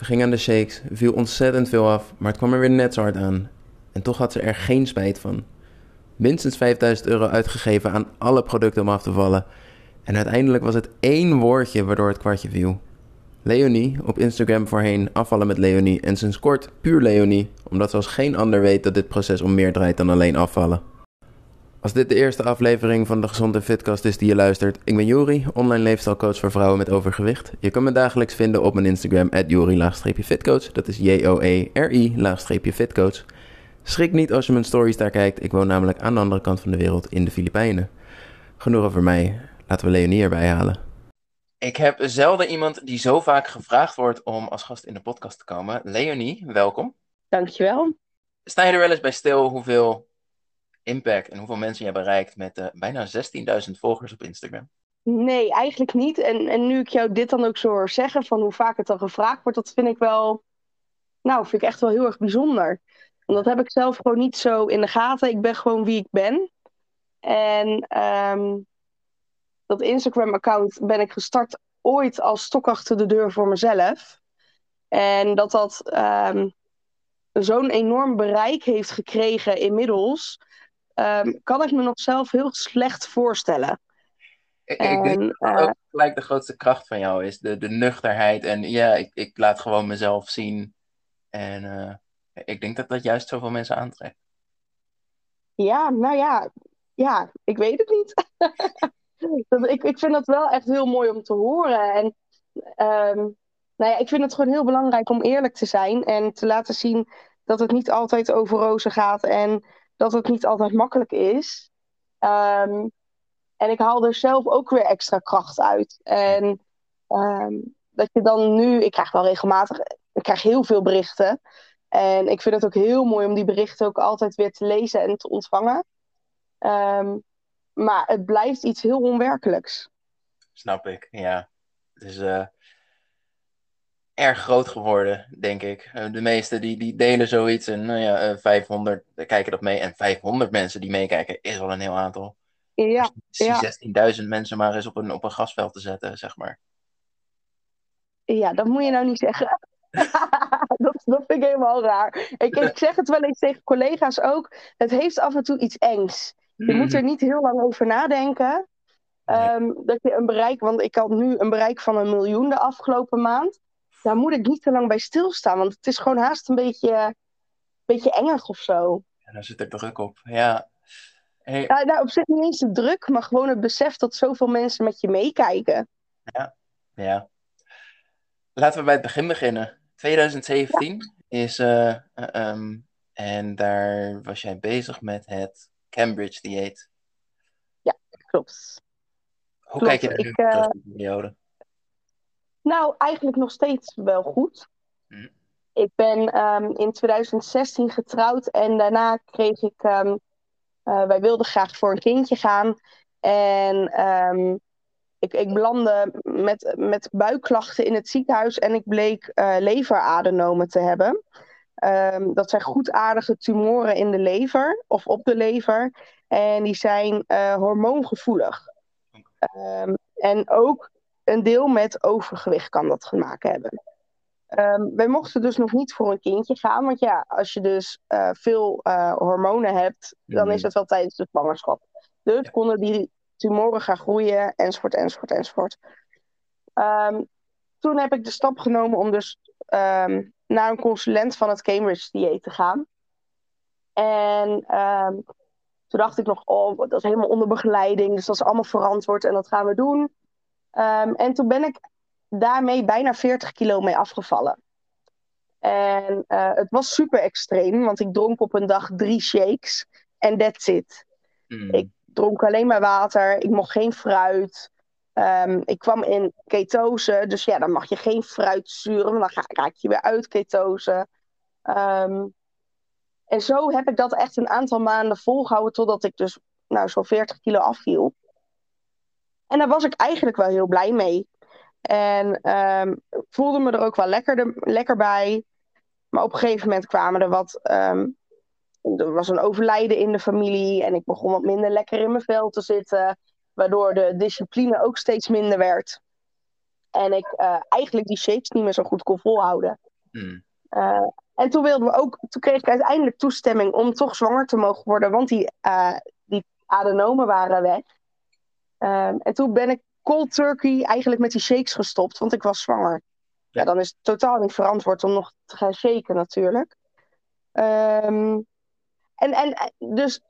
Ze ging aan de shakes, viel ontzettend veel af, maar het kwam er weer net zo hard aan. En toch had ze er geen spijt van. Minstens 5000 euro uitgegeven aan alle producten om af te vallen. En uiteindelijk was het één woordje waardoor het kwartje viel. Leonie, op Instagram voorheen afvallen met Leonie en sinds kort puur Leonie, omdat zoals geen ander weet dat dit proces om meer draait dan alleen afvallen. Als dit de eerste aflevering van de Gezonde Fitcast is die je luistert, ik ben Jori, online leefstijlcoach voor vrouwen met overgewicht. Je kan me dagelijks vinden op mijn Instagram, jori-fitcoach. Dat is J-O-E-R-I-fitcoach. Schrik niet als je mijn stories daar kijkt, ik woon namelijk aan de andere kant van de wereld in de Filipijnen. Genoeg over mij, laten we Leonie erbij halen. Ik heb zelden iemand die zo vaak gevraagd wordt om als gast in de podcast te komen. Leonie, welkom. Dankjewel. Sta je er wel eens bij stil hoeveel impact en hoeveel mensen je bereikt met uh, bijna 16.000 volgers op Instagram? Nee, eigenlijk niet. En, en nu ik jou dit dan ook zo hoor zeggen, van hoe vaak het dan gevraagd wordt, dat vind ik wel, nou, vind ik echt wel heel erg bijzonder. Want dat heb ik zelf gewoon niet zo in de gaten. Ik ben gewoon wie ik ben. En ehm, dat Instagram-account ben ik gestart ooit als stok achter de deur voor mezelf. En dat dat um, zo'n enorm bereik heeft gekregen inmiddels, um, kan ik me nog zelf heel slecht voorstellen. Ik, en, ik denk dat uh, ook gelijk de grootste kracht van jou is, de, de nuchterheid. En ja, ik, ik laat gewoon mezelf zien. En uh, ik denk dat dat juist zoveel mensen aantrekt. Ja, nou ja, ja ik weet het niet. ik, ik vind dat wel echt heel mooi om te horen. En um, nou ja, ik vind het gewoon heel belangrijk om eerlijk te zijn en te laten zien dat het niet altijd over rozen gaat en dat het niet altijd makkelijk is. Um, en ik haal er zelf ook weer extra kracht uit. En um, dat je dan nu, ik krijg wel regelmatig, ik krijg heel veel berichten. En ik vind het ook heel mooi om die berichten ook altijd weer te lezen en te ontvangen. Um, maar het blijft iets heel onwerkelijks. Snap ik, ja. Is uh, erg groot geworden, denk ik. Uh, de meesten die, die delen zoiets en nou ja, uh, 500 kijken dat mee. En 500 mensen die meekijken is al een heel aantal. Ja, dus ja. 16.000 mensen maar eens op een, op een gasveld te zetten, zeg maar. Ja, dat moet je nou niet zeggen. dat, dat vind ik helemaal raar. Ik, ik zeg het wel eens tegen collega's ook. Het heeft af en toe iets engs. Je moet er niet heel lang over nadenken. Um, dat je een bereik, want ik had nu een bereik van een miljoen de afgelopen maand. Daar moet ik niet te lang bij stilstaan, want het is gewoon haast een beetje, een beetje engig of zo. Ja, daar zit er druk op, ja. Hey. ja nou, op zich niet eens de druk, maar gewoon het besef dat zoveel mensen met je meekijken. Ja, ja. Laten we bij het begin beginnen. 2017 ja. is, uh, um, en daar was jij bezig met het Cambridge dieet. Ja, klopt. Hoe klopt. kijk je uh, die periode? Nou, eigenlijk nog steeds wel goed. Hm. Ik ben um, in 2016 getrouwd en daarna kreeg ik. Um, uh, wij wilden graag voor een kindje gaan. En um, ik, ik belandde met, met buikklachten in het ziekenhuis en ik bleek uh, leveradenomen te hebben. Um, dat zijn goedaardige tumoren in de lever of op de lever. En die zijn uh, hormoongevoelig. Um, en ook een deel met overgewicht kan dat te maken hebben. Um, wij mochten dus nog niet voor een kindje gaan. Want ja, als je dus uh, veel uh, hormonen hebt, dan is het wel tijdens de zwangerschap. Dus konden die tumoren gaan groeien, enzovoort, enzovoort, enzovoort. toen heb ik de stap genomen om dus naar een consulent van het Cambridge dieet te gaan. En um, toen dacht ik nog, oh, dat is helemaal onder begeleiding, dus dat is allemaal verantwoord en dat gaan we doen. Um, en toen ben ik daarmee bijna 40 kilo mee afgevallen. En uh, het was super extreem, want ik dronk op een dag drie shakes en that's it. Mm. Ik dronk alleen maar water, ik mocht geen fruit. Um, ik kwam in ketose, dus ja, dan mag je geen fruit zuren, want dan raak je weer uit ketose. Um, en zo heb ik dat echt een aantal maanden volgehouden, totdat ik dus nou, zo'n 40 kilo afviel. En daar was ik eigenlijk wel heel blij mee. En um, voelde me er ook wel lekker, lekker bij. Maar op een gegeven moment kwamen er wat. Um, er was een overlijden in de familie. En ik begon wat minder lekker in mijn vel te zitten. Waardoor de discipline ook steeds minder werd. En ik uh, eigenlijk die shakes niet meer zo goed kon volhouden. Hmm. Uh, en toen wilden we ook, toen kreeg ik uiteindelijk toestemming om toch zwanger te mogen worden, want die, uh, die adenomen waren weg. Um, en toen ben ik cold turkey eigenlijk met die shakes gestopt, want ik was zwanger. Ja, dan is het totaal niet verantwoord om nog te gaan shaken natuurlijk. Um, en, en dus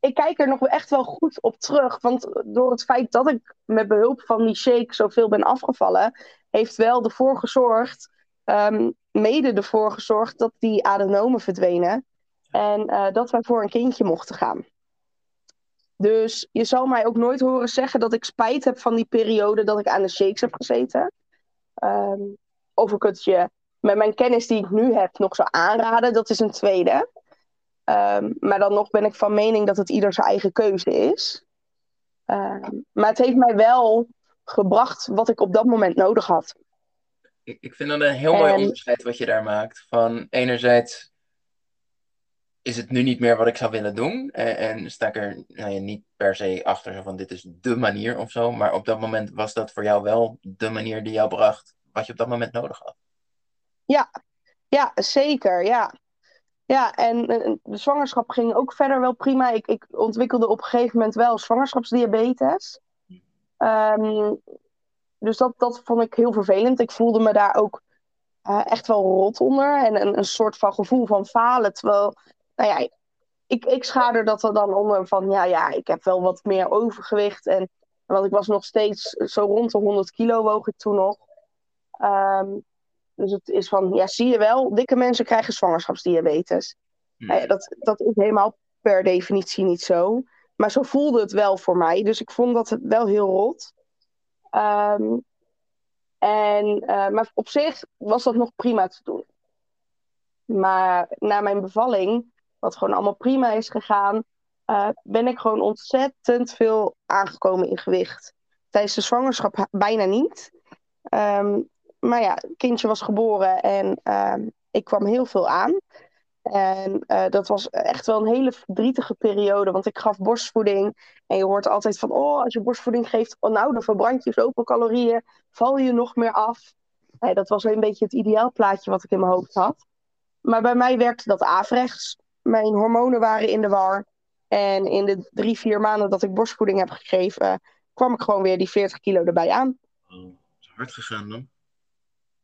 ik kijk er nog echt wel goed op terug. Want door het feit dat ik met behulp van die shake zoveel ben afgevallen, heeft wel ervoor gezorgd, um, mede ervoor gezorgd dat die adenomen verdwenen. En uh, dat wij voor een kindje mochten gaan. Dus je zal mij ook nooit horen zeggen dat ik spijt heb van die periode dat ik aan de shakes heb gezeten. Um, of ik het je met mijn kennis die ik nu heb nog zou aanraden, dat is een tweede. Um, maar dan nog ben ik van mening dat het ieder zijn eigen keuze is. Um, maar het heeft mij wel gebracht wat ik op dat moment nodig had. Ik, ik vind dat een heel en... mooi onderscheid wat je daar maakt. Van enerzijds is het nu niet meer wat ik zou willen doen. En, en sta ik er nou ja, niet per se achter van dit is de manier of zo. Maar op dat moment was dat voor jou wel de manier die jou bracht wat je op dat moment nodig had. Ja, ja zeker. Ja. Ja, en de zwangerschap ging ook verder wel prima. Ik, ik ontwikkelde op een gegeven moment wel zwangerschapsdiabetes. Um, dus dat, dat vond ik heel vervelend. Ik voelde me daar ook uh, echt wel rot onder. En een, een soort van gevoel van falen. Terwijl, nou ja, ik, ik schader dat er dan onder van, ja, ja, ik heb wel wat meer overgewicht. En, want ik was nog steeds zo rond de 100 kilo woog ik toen nog. Um, dus het is van, ja, zie je wel, dikke mensen krijgen zwangerschapsdiabetes. Hmm. Nou ja, dat, dat is helemaal per definitie niet zo. Maar zo voelde het wel voor mij. Dus ik vond dat wel heel rot. Um, en, uh, maar op zich was dat nog prima te doen. Maar na mijn bevalling, wat gewoon allemaal prima is gegaan, uh, ben ik gewoon ontzettend veel aangekomen in gewicht. Tijdens de zwangerschap bijna niet. Um, maar ja, het kindje was geboren en uh, ik kwam heel veel aan. En uh, dat was echt wel een hele verdrietige periode, want ik gaf borstvoeding. En je hoort altijd van, oh, als je borstvoeding geeft, oh, nou, dan verbrand je zoveel calorieën, val je nog meer af. Dat was een beetje het ideaalplaatje wat ik in mijn hoofd had. Maar bij mij werkte dat averechts. Mijn hormonen waren in de war. En in de drie, vier maanden dat ik borstvoeding heb gegeven, kwam ik gewoon weer die 40 kilo erbij aan. Oh, is hard gegaan dan?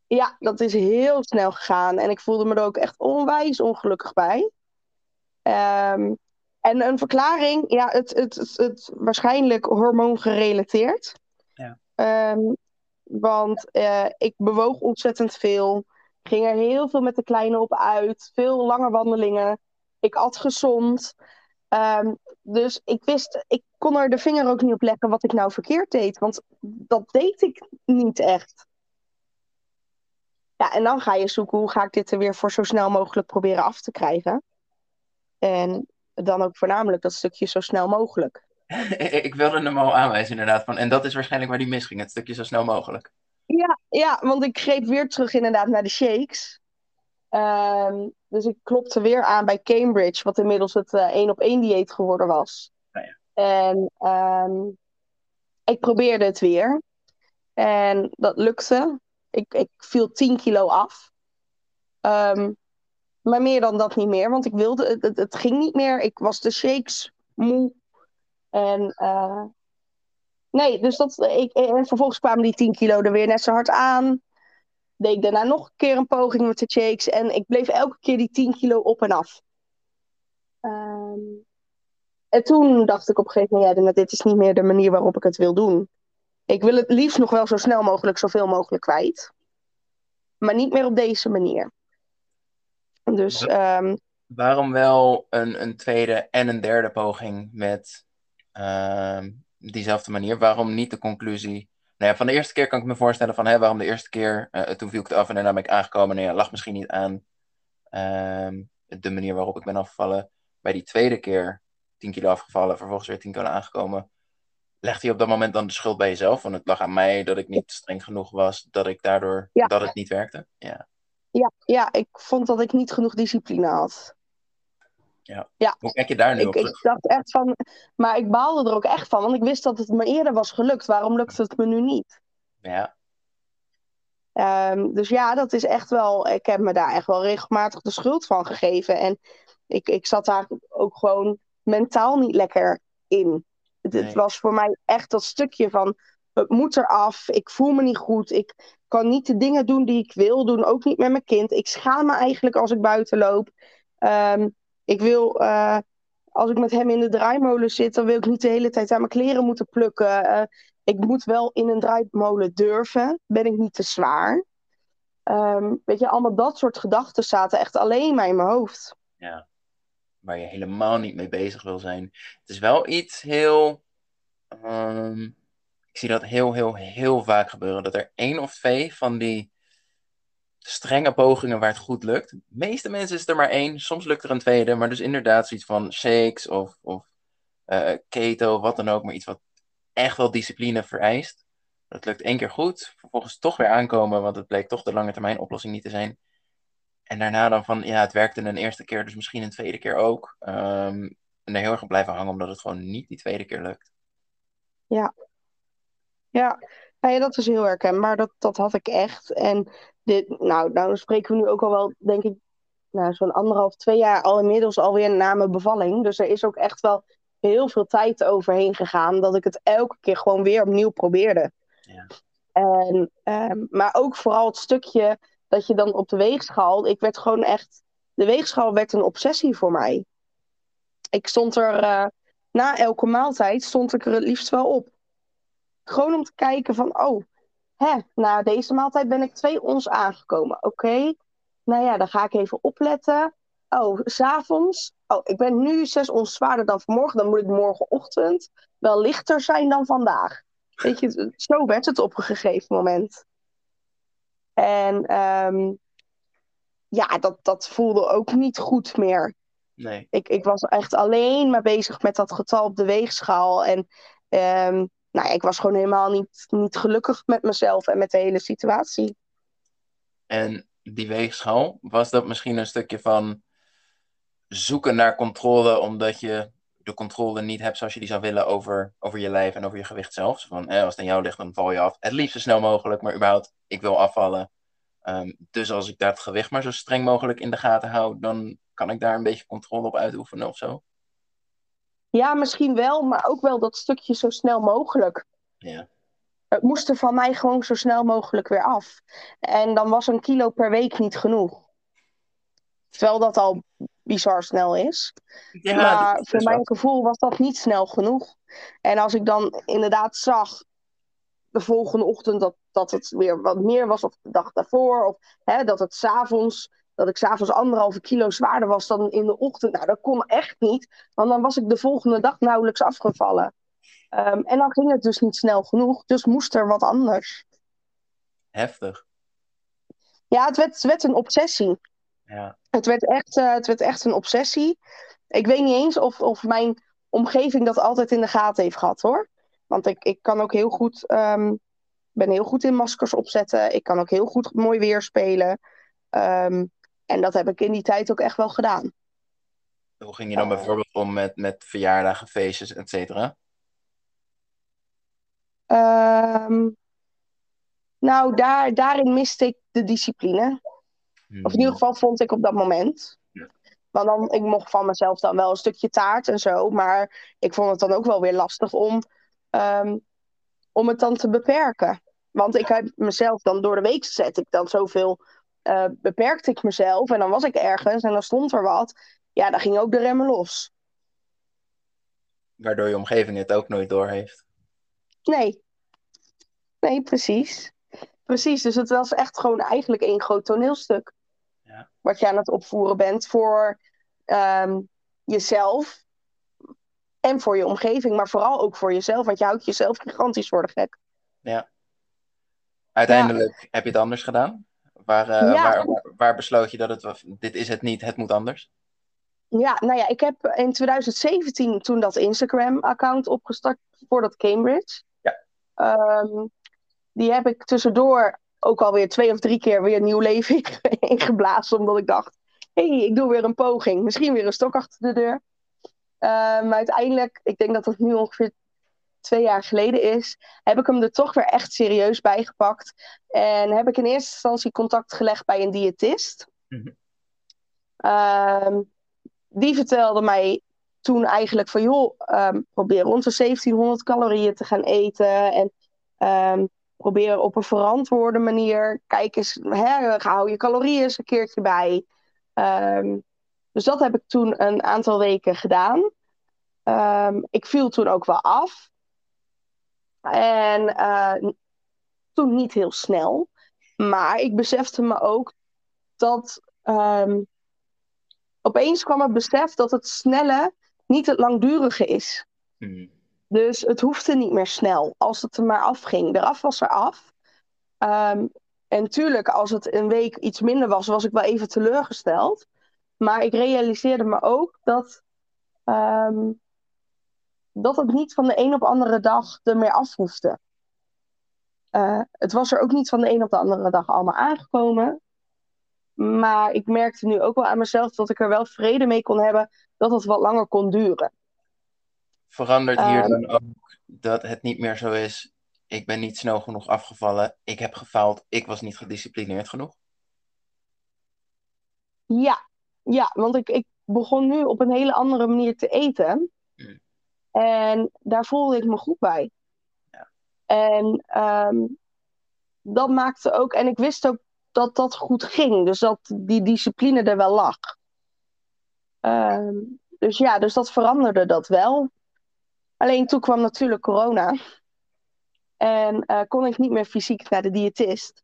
Ja, dat is heel snel gegaan. En ik voelde me er ook echt onwijs ongelukkig bij. Um, en een verklaring, ja, het, het, het, het waarschijnlijk hormoongerelateerd. Ja. Um, want uh, ik bewoog ontzettend veel. Ging er heel veel met de kleine op uit. Veel lange wandelingen. Ik at gezond. Um, dus ik wist, ik kon er de vinger ook niet op leggen wat ik nou verkeerd deed. Want dat deed ik niet echt. Ja, en dan ga je zoeken hoe ga ik dit er weer voor zo snel mogelijk proberen af te krijgen. En dan ook voornamelijk dat stukje zo snel mogelijk. ik wilde hem al aanwijzen inderdaad. Van, en dat is waarschijnlijk waar die misging, het stukje zo snel mogelijk. Ja, ja want ik greep weer terug inderdaad naar de shakes. Um, dus ik klopte weer aan bij Cambridge, wat inmiddels het uh, één op één dieet geworden was. Ja. En um, ik probeerde het weer. En dat lukte. Ik, ik viel 10 kilo af. Um, maar meer dan dat niet meer, want ik wilde, het, het, het, ging niet meer. Ik was de shakes moe. En uh, nee, dus dat, ik, en vervolgens kwamen die 10 kilo er weer net zo hard aan. Deed ik daarna nog een keer een poging met de shakes. En ik bleef elke keer die 10 kilo op en af. Um, en toen dacht ik op een gegeven moment, ja, dit is niet meer de manier waarop ik het wil doen. Ik wil het liefst nog wel zo snel mogelijk, zoveel mogelijk kwijt. Maar niet meer op deze manier. Dus, um... Waarom wel een, een tweede en een derde poging met uh, diezelfde manier? Waarom niet de conclusie? Nou ja, van de eerste keer kan ik me voorstellen van hè, waarom de eerste keer, uh, toen viel ik het af en daarna ben ik aangekomen. Nou ja, lag misschien niet aan uh, de manier waarop ik ben afgevallen. Bij die tweede keer 10 kilo afgevallen, vervolgens weer 10 kilo aangekomen legt hij op dat moment dan de schuld bij jezelf? Want het lag aan mij dat ik niet streng genoeg was, dat ik daardoor ja. dat het niet werkte. Ja. Ja, ja, ik vond dat ik niet genoeg discipline had. Ja. ja. Hoe kijk je daar nu ik, op? Ik dacht echt van, maar ik baalde er ook echt van, want ik wist dat het me eerder was gelukt. Waarom lukt het me nu niet? Ja. Ehm, dus ja, dat is echt wel. Ik heb me daar echt wel regelmatig de schuld van gegeven. En ik, ik zat daar ook gewoon mentaal niet lekker in. Het, het was voor mij echt dat stukje van. Het moet eraf. Ik voel me niet goed. Ik kan niet de dingen doen die ik wil doen. Ook niet met mijn kind. Ik schaam me eigenlijk als ik buiten loop. Ehm, ik wil. eh, als ik met hem in de draaimolen zit, dan wil ik niet de hele tijd aan mijn kleren moeten plukken. Eh, ik moet wel in een draaimolen durven. Ben ik niet te zwaar? Ehm, weet je, allemaal dat soort gedachten zaten echt alleen maar in mijn hoofd. Ja. Waar je helemaal niet mee bezig wil zijn. Het is wel iets heel. ehm, ik zie dat heel, heel, heel vaak gebeuren. Dat er één of twee van die strenge pogingen waar het goed lukt. De meeste mensen is er maar één. Soms lukt er een tweede. Maar dus inderdaad zoiets van shakes of, of eh, keto, wat dan ook. Maar iets wat echt wel discipline vereist. Dat lukt één keer goed. Vervolgens toch weer aankomen, want het bleek toch de lange termijn oplossing niet te zijn. En daarna dan van, ja, het werkte een eerste keer, dus misschien een tweede keer ook. Ehm, en er heel erg blijven hangen, omdat het gewoon niet die tweede keer lukt. Ja, ja. Ja, dat is heel herkenbaar. Dat, dat had ik echt. En dit, nou, nou spreken we nu ook al wel, denk ik, nou, zo'n anderhalf, twee jaar al inmiddels alweer na mijn bevalling. Dus er is ook echt wel heel veel tijd overheen gegaan dat ik het elke keer gewoon weer opnieuw probeerde. Ja. En, ehm, maar ook vooral het stukje dat je dan op de weegschaal, ik werd gewoon echt, de weegschaal werd een obsessie voor mij. Ik stond er, eh, na elke maaltijd stond ik er het liefst wel op. Gewoon om te kijken van, oh, hè, na deze maaltijd ben ik twee ons aangekomen. Oké, nou ja, dan ga ik even opletten. Oh, s'avonds. Oh, ik ben nu zes ons zwaarder dan vanmorgen. Dan moet ik morgenochtend wel lichter zijn dan vandaag. Weet je, zo werd het op een gegeven moment. En ehm, ja, dat, dat voelde ook niet goed meer. Nee. Ik, ik was echt alleen maar bezig met dat getal op de weegschaal. En ehm, nou, ik was gewoon helemaal niet, niet gelukkig met mezelf en met de hele situatie. En die weegschaal, was dat misschien een stukje van zoeken naar controle, omdat je de controle niet hebt zoals je die zou willen over, over je lijf en over je gewicht zelf? Zo Van, als het aan jou ligt, dan val je af. Het liefst zo snel mogelijk, maar überhaupt, ik wil afvallen. Ehm, dus als ik het gewicht maar zo streng mogelijk in de gaten hou, dan kan ik daar een beetje controle op uitoefenen of zo. Ja, misschien wel, maar ook wel dat stukje zo snel mogelijk. Ja. Het moest er van mij gewoon zo snel mogelijk weer af. En dan was een kilo per week niet genoeg. Terwijl dat al bizar snel is. Ja, maar is voor mijn gevoel was dat niet snel genoeg. En als ik dan inderdaad zag de volgende ochtend dat, dat het weer wat meer was of de dag daarvoor. Of hè, dat het s'avonds, dat ik s'avonds anderhalve kilo zwaarder was dan in de ochtend. Nou, dat kon echt niet. Want dan was ik de volgende dag nauwelijks afgevallen. Ehm, en dan ging het dus niet snel genoeg. Dus moest er wat anders. Heftig. Ja, het werd, het werd een obsessie. Ja. Het werd echt, eh, het werd echt een obsessie. Ik weet niet eens of, of mijn omgeving dat altijd in de gaten heeft gehad hoor. Want ik, ik kan ook heel goed, ehm, ben heel goed in maskers opzetten. Ik kan ook heel goed mooi weer spelen. Ehm, en dat heb ik in die tijd ook echt wel gedaan. Hoe ging je dan bijvoorbeeld om met, met verjaardagen, feestjes, et cetera? Ehm, nou, daar, daarin miste ik de discipline. Of in ieder geval vond ik op dat moment. Ja. Want dan, ik mocht van mezelf dan wel een stukje taart en zo. Maar ik vond het dan ook wel weer lastig om, ehm, om het dan te beperken. Want ik heb mezelf dan door de week zet ik dan zoveel. Eh, beperkte ik mezelf en dan was ik ergens en dan stond er wat. Ja, dan ging ook de remmen los. Waardoor je omgeving het ook nooit doorheeft. Nee. Nee, precies. Precies, dus het was echt gewoon eigenlijk één groot toneelstuk. Ja. Wat je aan het opvoeren bent voor ehm, jezelf en voor je omgeving, maar vooral ook voor jezelf, want je houdt jezelf gigantisch voor de gek. Ja. Uiteindelijk heb je het anders gedaan. Waar, eh, Ja. waar, waar, waar besloot je dat het dit is het niet, het moet anders? Ja, nou ja, ik heb in 2017 toen dat Instagram-account opgestart voor dat Cambridge. Ja. Ehm, die heb ik tussendoor ook alweer twee of drie keer weer nieuw leven ingeblazen, omdat ik dacht, hé, hey, ik doe weer een poging. Misschien weer een stok achter de deur. Eh, maar uiteindelijk, ik denk dat het nu ongeveer twee jaar geleden is, heb ik hem er toch weer echt serieus bij gepakt. En heb ik in eerste instantie contact gelegd bij een diëtist. Mhm. Ehm, die vertelde mij toen eigenlijk van joh, ehm, probeer rond de 1700 calorieën te gaan eten. En ehm, probeer op een verantwoorde manier. Kijk eens, hè, hou je calorieën eens een keertje bij. Dus dat heb ik toen een aantal weken gedaan. Ik viel toen ook wel af. En eh, toen niet heel snel. Maar ik besefte me ook dat. ehm, opeens kwam het besef dat het snelle niet het langdurige is. Mhm. Dus het hoefde niet meer snel. Als het er maar afging. Eraf was er af. Ehm, en tuurlijk, als het een week iets minder was, was ik wel even teleurgesteld. Maar ik realiseerde me ook dat, ehm, dat het niet van de een op de andere dag er meer af hoefde. Eh, het was er ook niet van de een op de andere dag allemaal aangekomen. Maar ik merkte nu ook wel aan mezelf dat ik er wel vrede mee kon hebben dat het wat langer kon duren. Verandert hier Ehm. dan ook dat het niet meer zo is. Ik ben niet snel genoeg afgevallen. Ik heb gefaald. Ik was niet gedisciplineerd genoeg. Ja, ja want ik, ik begon nu op een hele andere manier te eten. En daar voelde ik me goed bij. Ja. En ehm, dat maakte ook, en ik wist ook dat dat goed ging. Dus dat die discipline er wel lag. Ehm, dus ja, dus dat veranderde dat wel. Alleen toen kwam natuurlijk corona. En eh, kon ik niet meer fysiek naar de diëtist.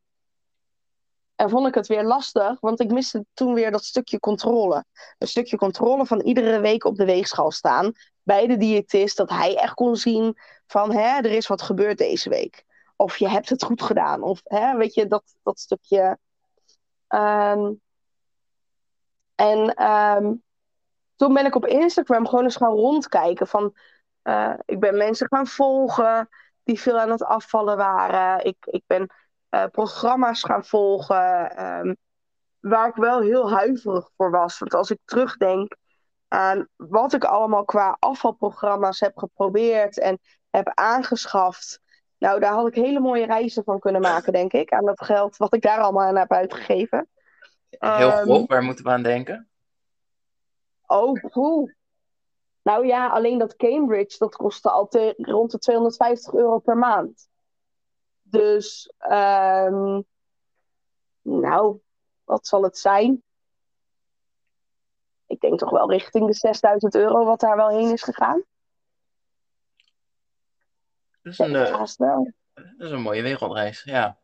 En vond ik het weer lastig, want ik miste toen weer dat stukje controle. Een stukje controle van iedere week op de weegschaal staan bij de diëtist. Dat hij echt kon zien van, hè, er is wat gebeurd deze week. Of je hebt het goed gedaan. Of, hè, weet je, dat, dat stukje. Ehm, en ehm, toen ben ik op Instagram gewoon eens gaan rondkijken. Van, eh, ik ben mensen gaan volgen die veel aan het afvallen waren. Ik, ik ben eh, programma's gaan volgen. ehm, waar ik wel heel huiverig voor was. Want als ik terugdenk aan wat ik allemaal qua afvalprogramma's heb geprobeerd en heb aangeschaft. Nou, daar had ik hele mooie reizen van kunnen maken, denk ik. Aan dat geld wat ik daar allemaal aan heb uitgegeven. Heel grof, waar moeten we aan denken? Oh. Nou ja, alleen dat Cambridge, dat kostte al te- rond de 250 euro per maand. Dus, ehm, nou, wat zal het zijn? Ik denk toch wel richting de 6000 euro wat daar wel heen is gegaan. Dat is een, eh, wel. dat is een mooie wereldreis. Ja.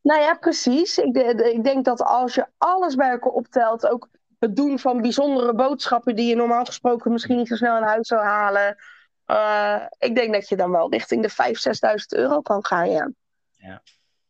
Nou ja, precies. Ik, ik denk dat als je alles bij elkaar optelt, ook het doen van bijzondere boodschappen die je normaal gesproken misschien niet zo snel in huis zou halen. eh, ik denk dat je dan wel richting de 5.000, 6.000 euro kan gaan, ja. Ja.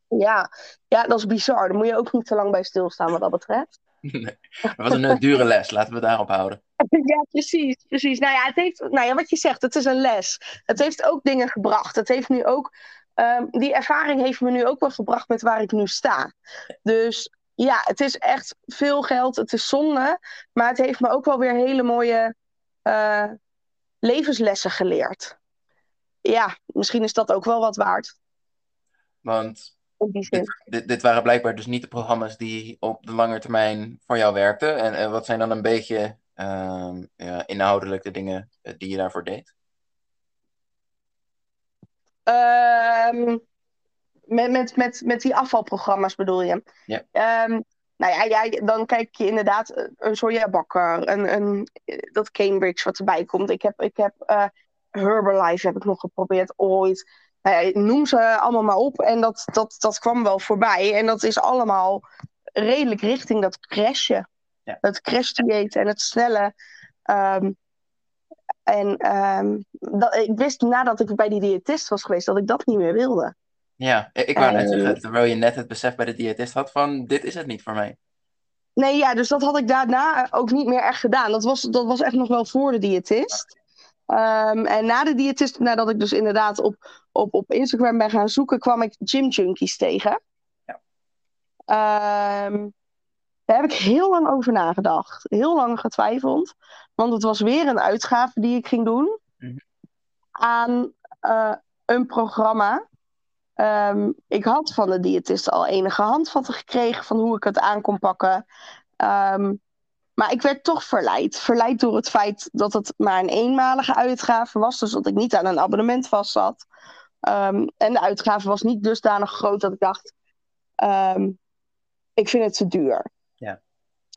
Ja. ja, dat is bizar. Daar moet je ook niet te lang bij stilstaan wat dat betreft. Nee, was een dure les. Laten we daarop houden. Ja, precies, precies. Nou ja, het heeft, nou ja, wat je zegt, het is een les. Het heeft ook dingen gebracht. Het heeft nu ook, ehm, die ervaring heeft me nu ook wel gebracht met waar ik nu sta. Dus ja, het is echt veel geld. Het is zonde. Maar het heeft me ook wel weer hele mooie eh, levenslessen geleerd. Ja, misschien is dat ook wel wat waard. Want dit, dit, dit waren blijkbaar dus niet de programma's die op de lange termijn voor jou werkten. En, en wat zijn dan een beetje ehm, ja, inhoudelijk de dingen eh, die je daarvoor deed? Ehm, met, met, met, met die afvalprogramma's bedoel je? Ja. Ehm, nou ja, ja, dan kijk je inderdaad eh, een sojabakker, een, een, eh, dat Cambridge wat erbij komt. Ik heb, ik heb Herbalife heb ik nog geprobeerd ooit. Nou ja, noem ze allemaal maar op. En dat, dat, dat kwam wel voorbij. En dat is allemaal redelijk richting dat crashen. Ja. Het crashdieet en het snelle. Ehm, en ehm, dat, ik wist nadat ik bij die diëtist was geweest dat ik dat niet meer wilde. Ja, ik, wou net Eh, zeggen, terwijl je net het besef bij de diëtist had van dit is het niet voor mij. Nee, ja, dus dat had ik daarna ook niet meer echt gedaan. Dat was, dat was echt nog wel voor de diëtist. Ehm, en na de diëtist, nadat ik dus inderdaad op, op, op Instagram ben gaan zoeken, kwam ik gym junkies tegen. Ja. Ehm, daar heb ik heel lang over nagedacht. Heel lang getwijfeld. Want het was weer een uitgave die ik ging doen. Mhm. Aan eh, een programma. Ehm, ik had van de diëtist al enige handvatten gekregen van hoe ik het aan kon pakken. Maar ik werd toch verleid. Verleid door het feit dat het maar een eenmalige uitgave was. Dus dat ik niet aan een abonnement vast zat. Ehm, en de uitgave was niet dusdanig groot dat ik dacht: ik vind het te duur. Ja.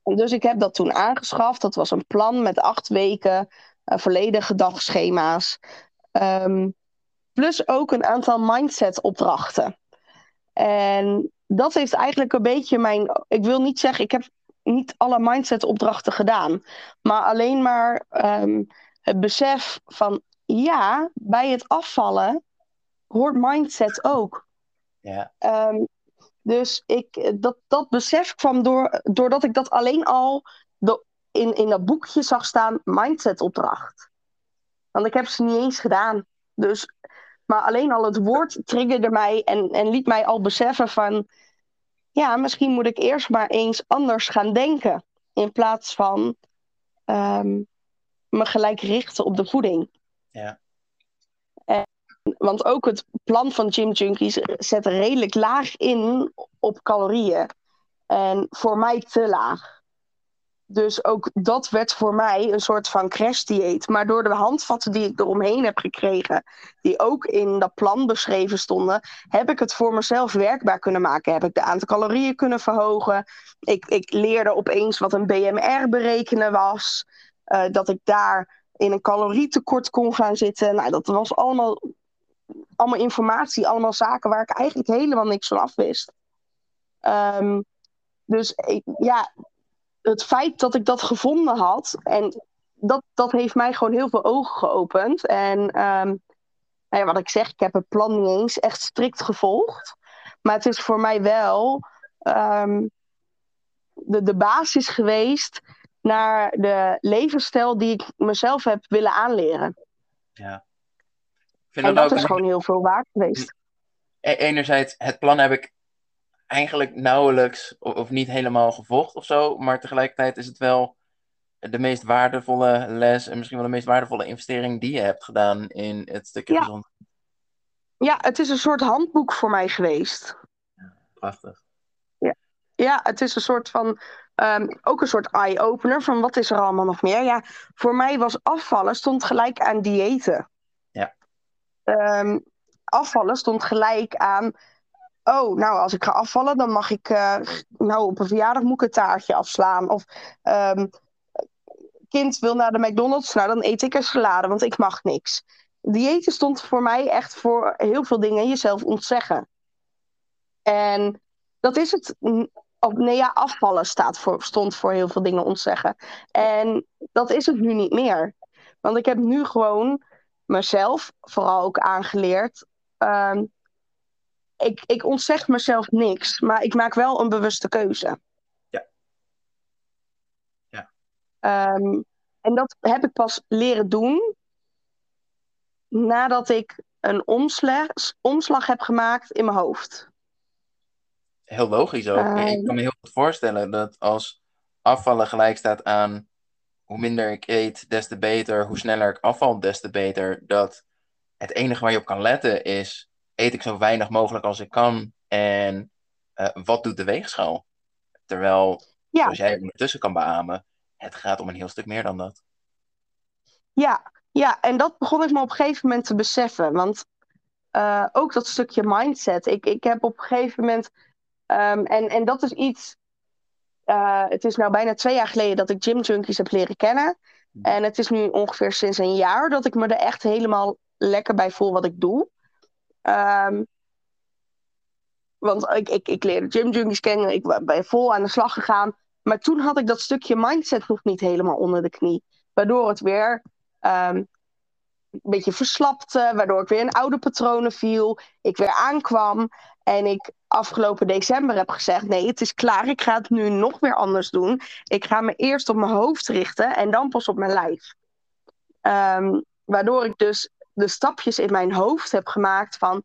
Dus ik heb dat toen aangeschaft. Dat was een plan met acht weken, uh, volledige dagschema's. Um, plus ook een aantal mindset opdrachten. En dat heeft eigenlijk een beetje mijn. Ik wil niet zeggen, ik heb niet alle mindset opdrachten gedaan. Maar alleen maar um, het besef van ja, bij het afvallen hoort mindset ook. Ja. Um, dus ik, dat, dat besef kwam door, doordat ik dat alleen al de, in, in dat boekje zag staan, mindset opdracht. Want ik heb ze niet eens gedaan. Dus, maar alleen al het woord triggerde mij en, en liet mij al beseffen van... Ja, misschien moet ik eerst maar eens anders gaan denken. In plaats van um, me gelijk richten op de voeding. Ja. Want ook het plan van Gym Junkies zet redelijk laag in op calorieën. En voor mij te laag. Dus ook dat werd voor mij een soort van crashdieet. Maar door de handvatten die ik eromheen heb gekregen, die ook in dat plan beschreven stonden, heb ik het voor mezelf werkbaar kunnen maken. Heb ik de aantal calorieën kunnen verhogen. Ik, ik leerde opeens wat een BMR berekenen was. Uh, dat ik daar in een calorietekort kon gaan zitten. Nou, dat was allemaal allemaal informatie, allemaal zaken waar ik eigenlijk helemaal niks van af wist. Um, dus ik, ja, het feit dat ik dat gevonden had, en dat, dat heeft mij gewoon heel veel ogen geopend. En um, nou ja, wat ik zeg, ik heb het plan niet eens echt strikt gevolgd. Maar het is voor mij wel um, de, de basis geweest naar de levensstijl die ik mezelf heb willen aanleren. Ja en dat, is gewoon heel veel waard geweest. E-, enerzijds, het plan heb ik eigenlijk nauwelijks of niet helemaal gevolgd of zo. Maar tegelijkertijd is het wel de meest waardevolle les en misschien wel de meest waardevolle investering die je hebt gedaan in het stukje ja. gezond. Ja, het is een soort handboek voor mij geweest. Ja, prachtig. Ja. ja, het is een soort van. Um, ook een soort eye-opener van wat is er allemaal nog meer. Ja, voor mij was afvallen stond gelijk aan diëten um, afvallen stond gelijk aan. Oh, nou, als ik ga afvallen, dan mag ik. Uh, nou, op een verjaardag moet ik een taartje afslaan. Of. Um, kind wil naar de McDonald's, nou dan eet ik een salade, want ik mag niks. Diëten stond voor mij echt voor heel veel dingen jezelf ontzeggen. En dat is het. Nee, ja, afvallen staat voor, stond voor heel veel dingen ontzeggen. En dat is het nu niet meer. Want ik heb nu gewoon mezelf vooral ook aangeleerd. Um, ik, ik ontzeg mezelf niks, maar ik maak wel een bewuste keuze. Ja. Ja. Um, en dat heb ik pas leren doen nadat ik een omslag, omslag heb gemaakt in mijn hoofd. Heel logisch ook. Ik kan me heel goed voorstellen dat als afvallen gelijk staat aan hoe minder ik eet, des te beter. Hoe sneller ik afval, des te beter. Dat het enige waar je op kan letten is: eet ik zo weinig mogelijk als ik kan? En uh, wat doet de weegschaal? Terwijl, ja. zoals jij ondertussen kan beamen, het gaat om een heel stuk meer dan dat. Ja, ja, en dat begon ik me op een gegeven moment te beseffen. Want uh, ook dat stukje mindset. Ik, ik heb op een gegeven moment. Um, en, en dat is iets uh, het is nou bijna twee jaar geleden dat ik Gym Junkies heb leren kennen. En het is nu ongeveer sinds een jaar dat ik me er echt helemaal lekker bij voel wat ik doe. Um, want ik, ik, ik leerde Gym Junkies kennen, ik ben vol aan de slag gegaan. Maar toen had ik dat stukje mindset nog niet helemaal onder de knie. Waardoor het weer um, een beetje verslapte, waardoor ik weer in oude patronen viel. Ik weer aankwam en ik afgelopen december heb gezegd: nee, het is klaar. Ik ga het nu nog weer anders doen. Ik ga me eerst op mijn hoofd richten en dan pas op mijn lijf. Um, waardoor ik dus de stapjes in mijn hoofd heb gemaakt van.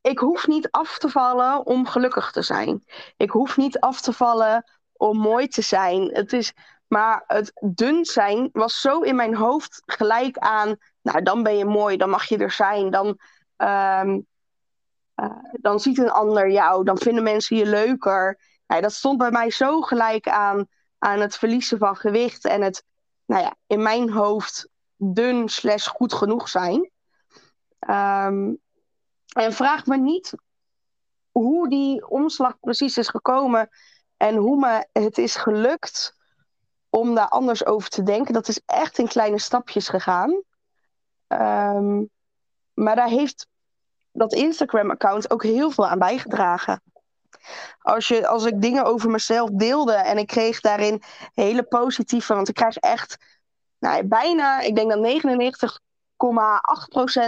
Ik hoef niet af te vallen om gelukkig te zijn. Ik hoef niet af te vallen om mooi te zijn. Het is Maar het dun zijn was zo in mijn hoofd gelijk aan, nou dan ben je mooi, dan mag je er zijn, dan, ehm, eh, dan ziet een ander jou, dan vinden mensen je leuker. Nou, dat stond bij mij zo gelijk aan, aan het verliezen van gewicht en het, nou ja, in mijn hoofd dun slash goed genoeg zijn. Ehm, en vraag me niet hoe die omslag precies is gekomen en hoe me het is gelukt om daar anders over te denken. Dat is echt in kleine stapjes gegaan. Ehm, maar daar heeft dat Instagram-account ook heel veel aan bijgedragen. Als, je, als ik dingen over mezelf deelde en ik kreeg daarin hele positieve, want ik krijg echt nou, bijna, ik denk dat 99,8%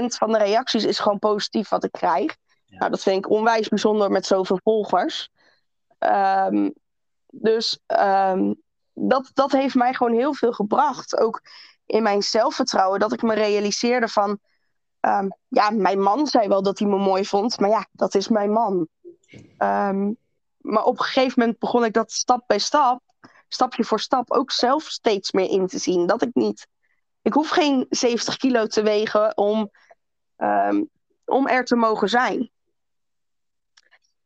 van de reacties is gewoon positief wat ik krijg. Nou, dat vind ik onwijs bijzonder met zoveel volgers. Um, dus um, dat, dat heeft mij gewoon heel veel gebracht. Ook in mijn zelfvertrouwen. Dat ik me realiseerde van... Um, ja, mijn man zei wel dat hij me mooi vond. Maar ja, dat is mijn man. Maar op een gegeven moment begon ik dat stap bij stap... Stapje voor stap ook zelf steeds meer in te zien. Dat ik niet... Ik hoef geen 70 kilo te wegen om, um, om er te mogen zijn.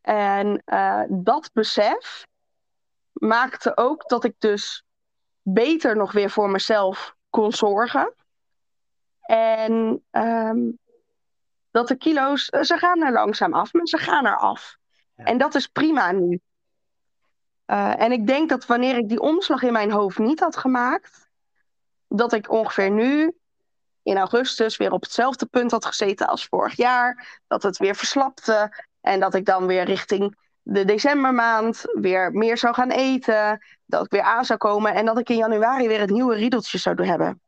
En uh, dat besef maakte ook dat ik dus beter nog weer voor mezelf kon zorgen. En um, dat de kilo's, eh, ze gaan er langzaam af, maar ze gaan er af. Ja. En dat is prima nu. Uh, en ik denk dat wanneer ik die omslag in mijn hoofd niet had gemaakt, dat ik ongeveer nu in augustus weer op hetzelfde punt had gezeten als vorig jaar. Dat het weer verslapte en dat ik dan weer richting de decembermaand weer meer zou gaan eten. Dat ik weer aan zou komen en dat ik in januari weer het nieuwe riedeltje zou hebben.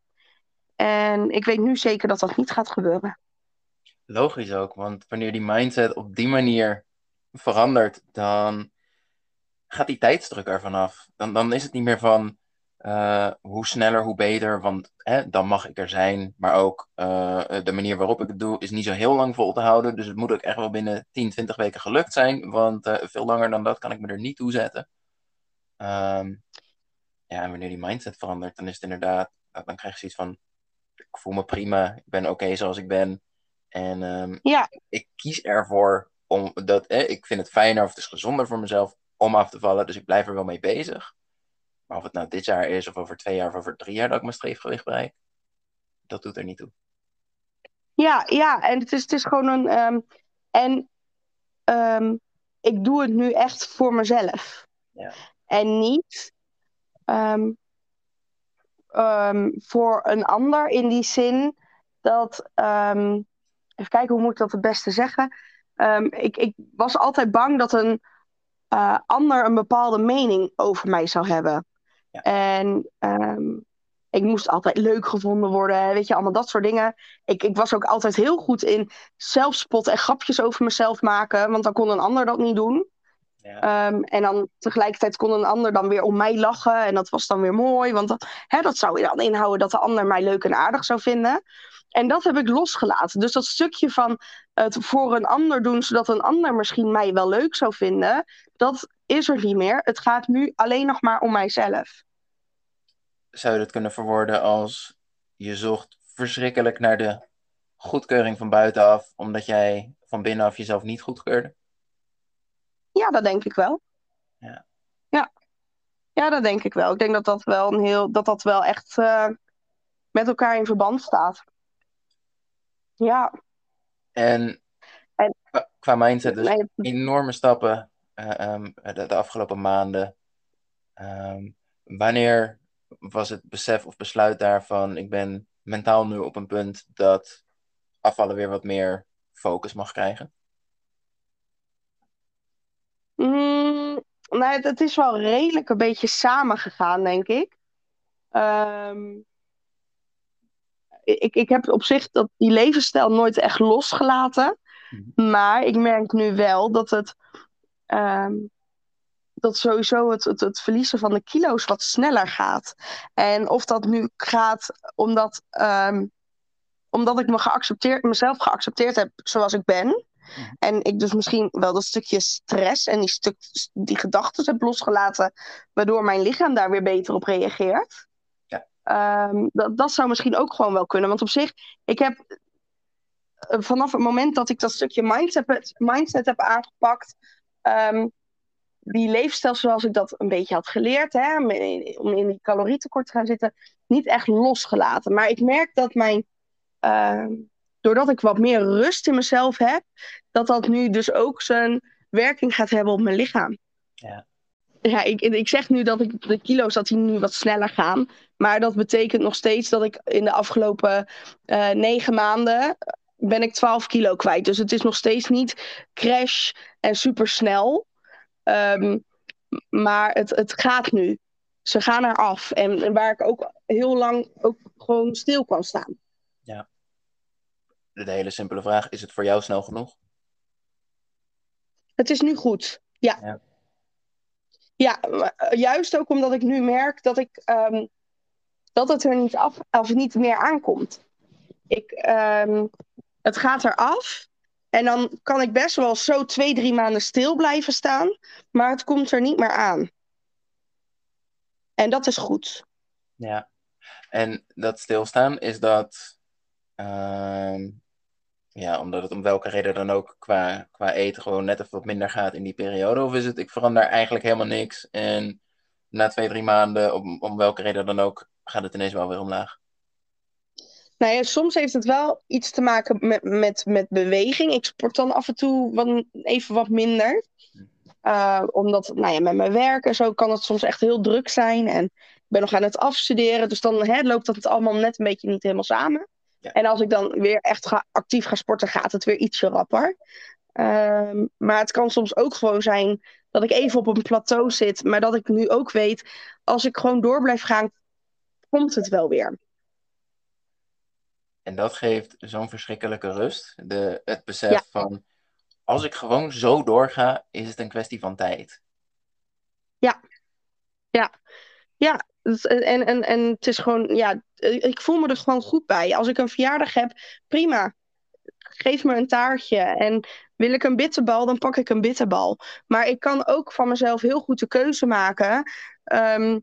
En ik weet nu zeker dat dat niet gaat gebeuren. Logisch ook, want wanneer die mindset op die manier verandert, dan gaat die tijdsdruk ervan af. Dan, dan is het niet meer van uh, hoe sneller, hoe beter, want hè, dan mag ik er zijn. Maar ook uh, de manier waarop ik het doe is niet zo heel lang vol te houden. Dus het moet ook echt wel binnen 10, 20 weken gelukt zijn. Want uh, veel langer dan dat kan ik me er niet toe zetten. Um, ja, en wanneer die mindset verandert, dan is het inderdaad, dan krijg je zoiets van: ik voel me prima, ik ben oké okay zoals ik ben. En um, ja. ik kies ervoor om dat, eh, ik vind het fijner of het is gezonder voor mezelf om af te vallen. Dus ik blijf er wel mee bezig. Maar of het nou dit jaar is, of over twee jaar, of over drie jaar dat ik mijn streefgewicht bereik, dat doet er niet toe. Ja, ja, en het is, het is gewoon een. Um, en um, ik doe het nu echt voor mezelf. Ja. En niet um, voor een ander in die zin dat. even kijken, hoe moet ik dat het beste zeggen? ik, ik was altijd bang dat een uh, ander een bepaalde mening over mij zou hebben. Ja. En um, ik moest altijd leuk gevonden worden, weet je, allemaal dat soort dingen. Ik, ik was ook altijd heel goed in zelfspot en grapjes over mezelf maken, want dan kon een ander dat niet doen. Ja. Um, en dan tegelijkertijd kon een ander dan weer om mij lachen. En dat was dan weer mooi, want dat, hè, dat zou dan inhouden dat de ander mij leuk en aardig zou vinden. En dat heb ik losgelaten. Dus dat stukje van het voor een ander doen, zodat een ander misschien mij wel leuk zou vinden, dat is er niet meer. Het gaat nu alleen nog maar om mijzelf. Zou je dat kunnen verwoorden als je zocht verschrikkelijk naar de goedkeuring van buitenaf, omdat jij van binnenaf jezelf niet goedkeurde? Ja, dat denk ik wel. Ja. Ja, ja dat denk ik wel. Ik denk dat dat wel, een heel, dat dat wel echt uh, met elkaar in verband staat. Ja. En, en qua mindset, dus enorme stappen uh, um, de, de, afgelopen maanden. Um, wanneer was het besef of besluit daarvan, ik ben mentaal nu op een punt dat afvallen weer wat meer focus mag krijgen? Mm, nou, het, het, is wel redelijk een beetje samengegaan, denk ik. Um, ik, ik heb op zich dat, die levensstijl nooit echt losgelaten. Mm-hmm. Maar ik merk nu wel dat het. Um, dat sowieso het, het, het, verliezen van de kilo's wat sneller gaat. En of dat nu gaat omdat, um, omdat ik me geaccepteerd, mezelf geaccepteerd heb zoals ik ben. Mhm. En ik dus misschien wel dat stukje stress en die, stuk, die gedachten heb losgelaten, waardoor mijn lichaam daar weer beter op reageert. Ehm, dat, dat zou misschien ook gewoon wel kunnen. Want op zich, ik heb eh, vanaf het moment dat ik dat stukje mindset, mindset heb aangepakt, um, die leefstijl zoals ik dat een beetje had geleerd, hè, om in die calorietekort te gaan zitten, niet echt losgelaten. Maar ik merk dat mijn, uh, doordat ik wat meer rust in mezelf heb, dat dat nu dus ook zijn werking gaat hebben op mijn lichaam. Ja. Ja, ik, ik zeg nu dat ik de kilo's dat die nu wat sneller gaan. Maar dat betekent nog steeds dat ik in de afgelopen uh, negen maanden ben ik 12 kilo kwijt. Dus het is nog steeds niet crash en super snel. Um, maar het, het gaat nu. Ze gaan eraf. En, en waar ik ook heel lang ook gewoon stil kan staan. Ja. De hele simpele vraag: is het voor jou snel genoeg? Het is nu goed. Ja. Ja, ja eh, juist ook omdat ik nu merk dat ik um, dat het er niet af of niet meer aankomt. Ik, um, het gaat eraf. En dan kan ik best wel zo twee, drie maanden stil blijven staan. Maar het komt er niet meer aan. En dat is goed. Ja. En dat stilstaan, is dat... Uh, ja, omdat het om welke reden dan ook qua, qua eten gewoon net even wat minder gaat in die periode? Of is het, ik verander eigenlijk helemaal niks en na twee, drie maanden, om, om welke reden dan ook, gaat het ineens wel weer omlaag? Nou ja, soms heeft het wel iets te maken met, met, met beweging. Ik sport dan af en toe wat, even wat minder. Uh, omdat nou ja, met mijn werk en zo kan het soms echt heel druk zijn. En ik ben nog aan het afstuderen. Dus dan hè, loopt dat het allemaal net een beetje niet helemaal samen. Ja. En als ik dan weer echt ga, actief ga sporten, gaat het weer ietsje rapper. Uh, maar het kan soms ook gewoon zijn dat ik even op een plateau zit. Maar dat ik nu ook weet, als ik gewoon door blijf gaan, komt het wel weer. En dat geeft zo'n verschrikkelijke rust. De, het besef van, als ik gewoon zo doorga, is het een kwestie van tijd. Ja, ja, ja. En, en, en het is gewoon, ja, ik voel me er gewoon goed bij. Als ik een verjaardag heb, prima. Geef me een taartje. En wil ik een bitterbal, dan pak ik een bitterbal. Maar ik kan ook van mezelf heel goed de keuze maken. Um,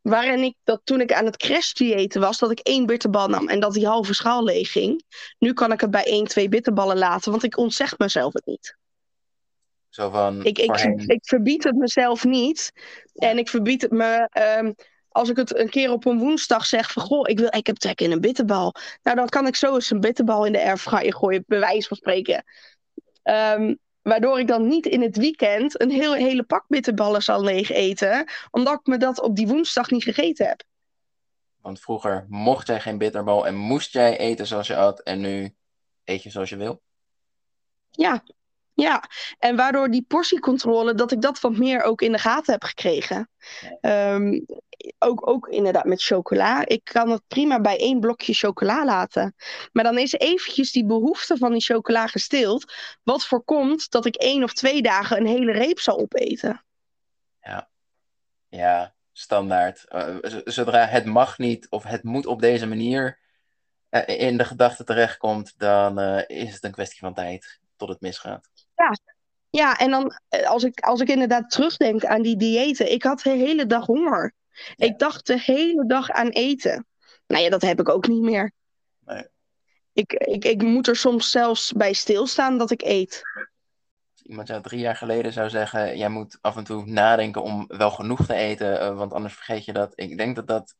waarin ik dat toen ik aan het crashdiëten was, dat ik één bitterbal nam en dat die halve schaal leeg ging. Nu kan ik het bij één, twee bitterballen laten, want ik ontzeg mezelf het niet. Zo van, ik, ik, ik, verbied het mezelf niet. En ik verbied het me. Um, als ik het een keer op een woensdag zeg van goh, ik, wil, ik heb trek in een bitterbal. Nou, dan kan ik zo eens een bitterbal in de airfryer gooien, bij wijze van spreken. Um, Waardoor ik dan niet in het weekend een heel, hele pak bitterballen zal leeg eten. Omdat ik me dat op die woensdag niet gegeten heb. Want vroeger mocht jij geen bitterbal en moest jij eten zoals je at. En nu eet je zoals je wil. Ja, ja. En waardoor die portiecontrole, dat ik dat wat meer ook in de gaten heb gekregen. Ehm, ook, ook inderdaad met chocola. Ik kan het prima bij één blokje chocola laten. Maar dan is eventjes die behoefte van die chocola gestild. Wat voorkomt dat ik één of twee dagen een hele reep zal opeten. Ja, ja standaard. Uh, zodra het mag niet of het moet op deze manier uh, in de gedachte terechtkomt, dan uh, is het een kwestie van tijd tot het misgaat. Ja, ja, en dan als ik, als ik inderdaad terugdenk aan die diëten. Ik had de hele dag honger. Ik dacht de hele dag aan eten. Nou ja, dat heb ik ook niet meer. Nee. Ik, ik, ik moet er soms zelfs bij stilstaan dat ik eet. Als iemand jou drie jaar geleden zou zeggen: jij moet af en toe nadenken om wel genoeg te eten, uh, want anders vergeet je dat. Ik denk dat dat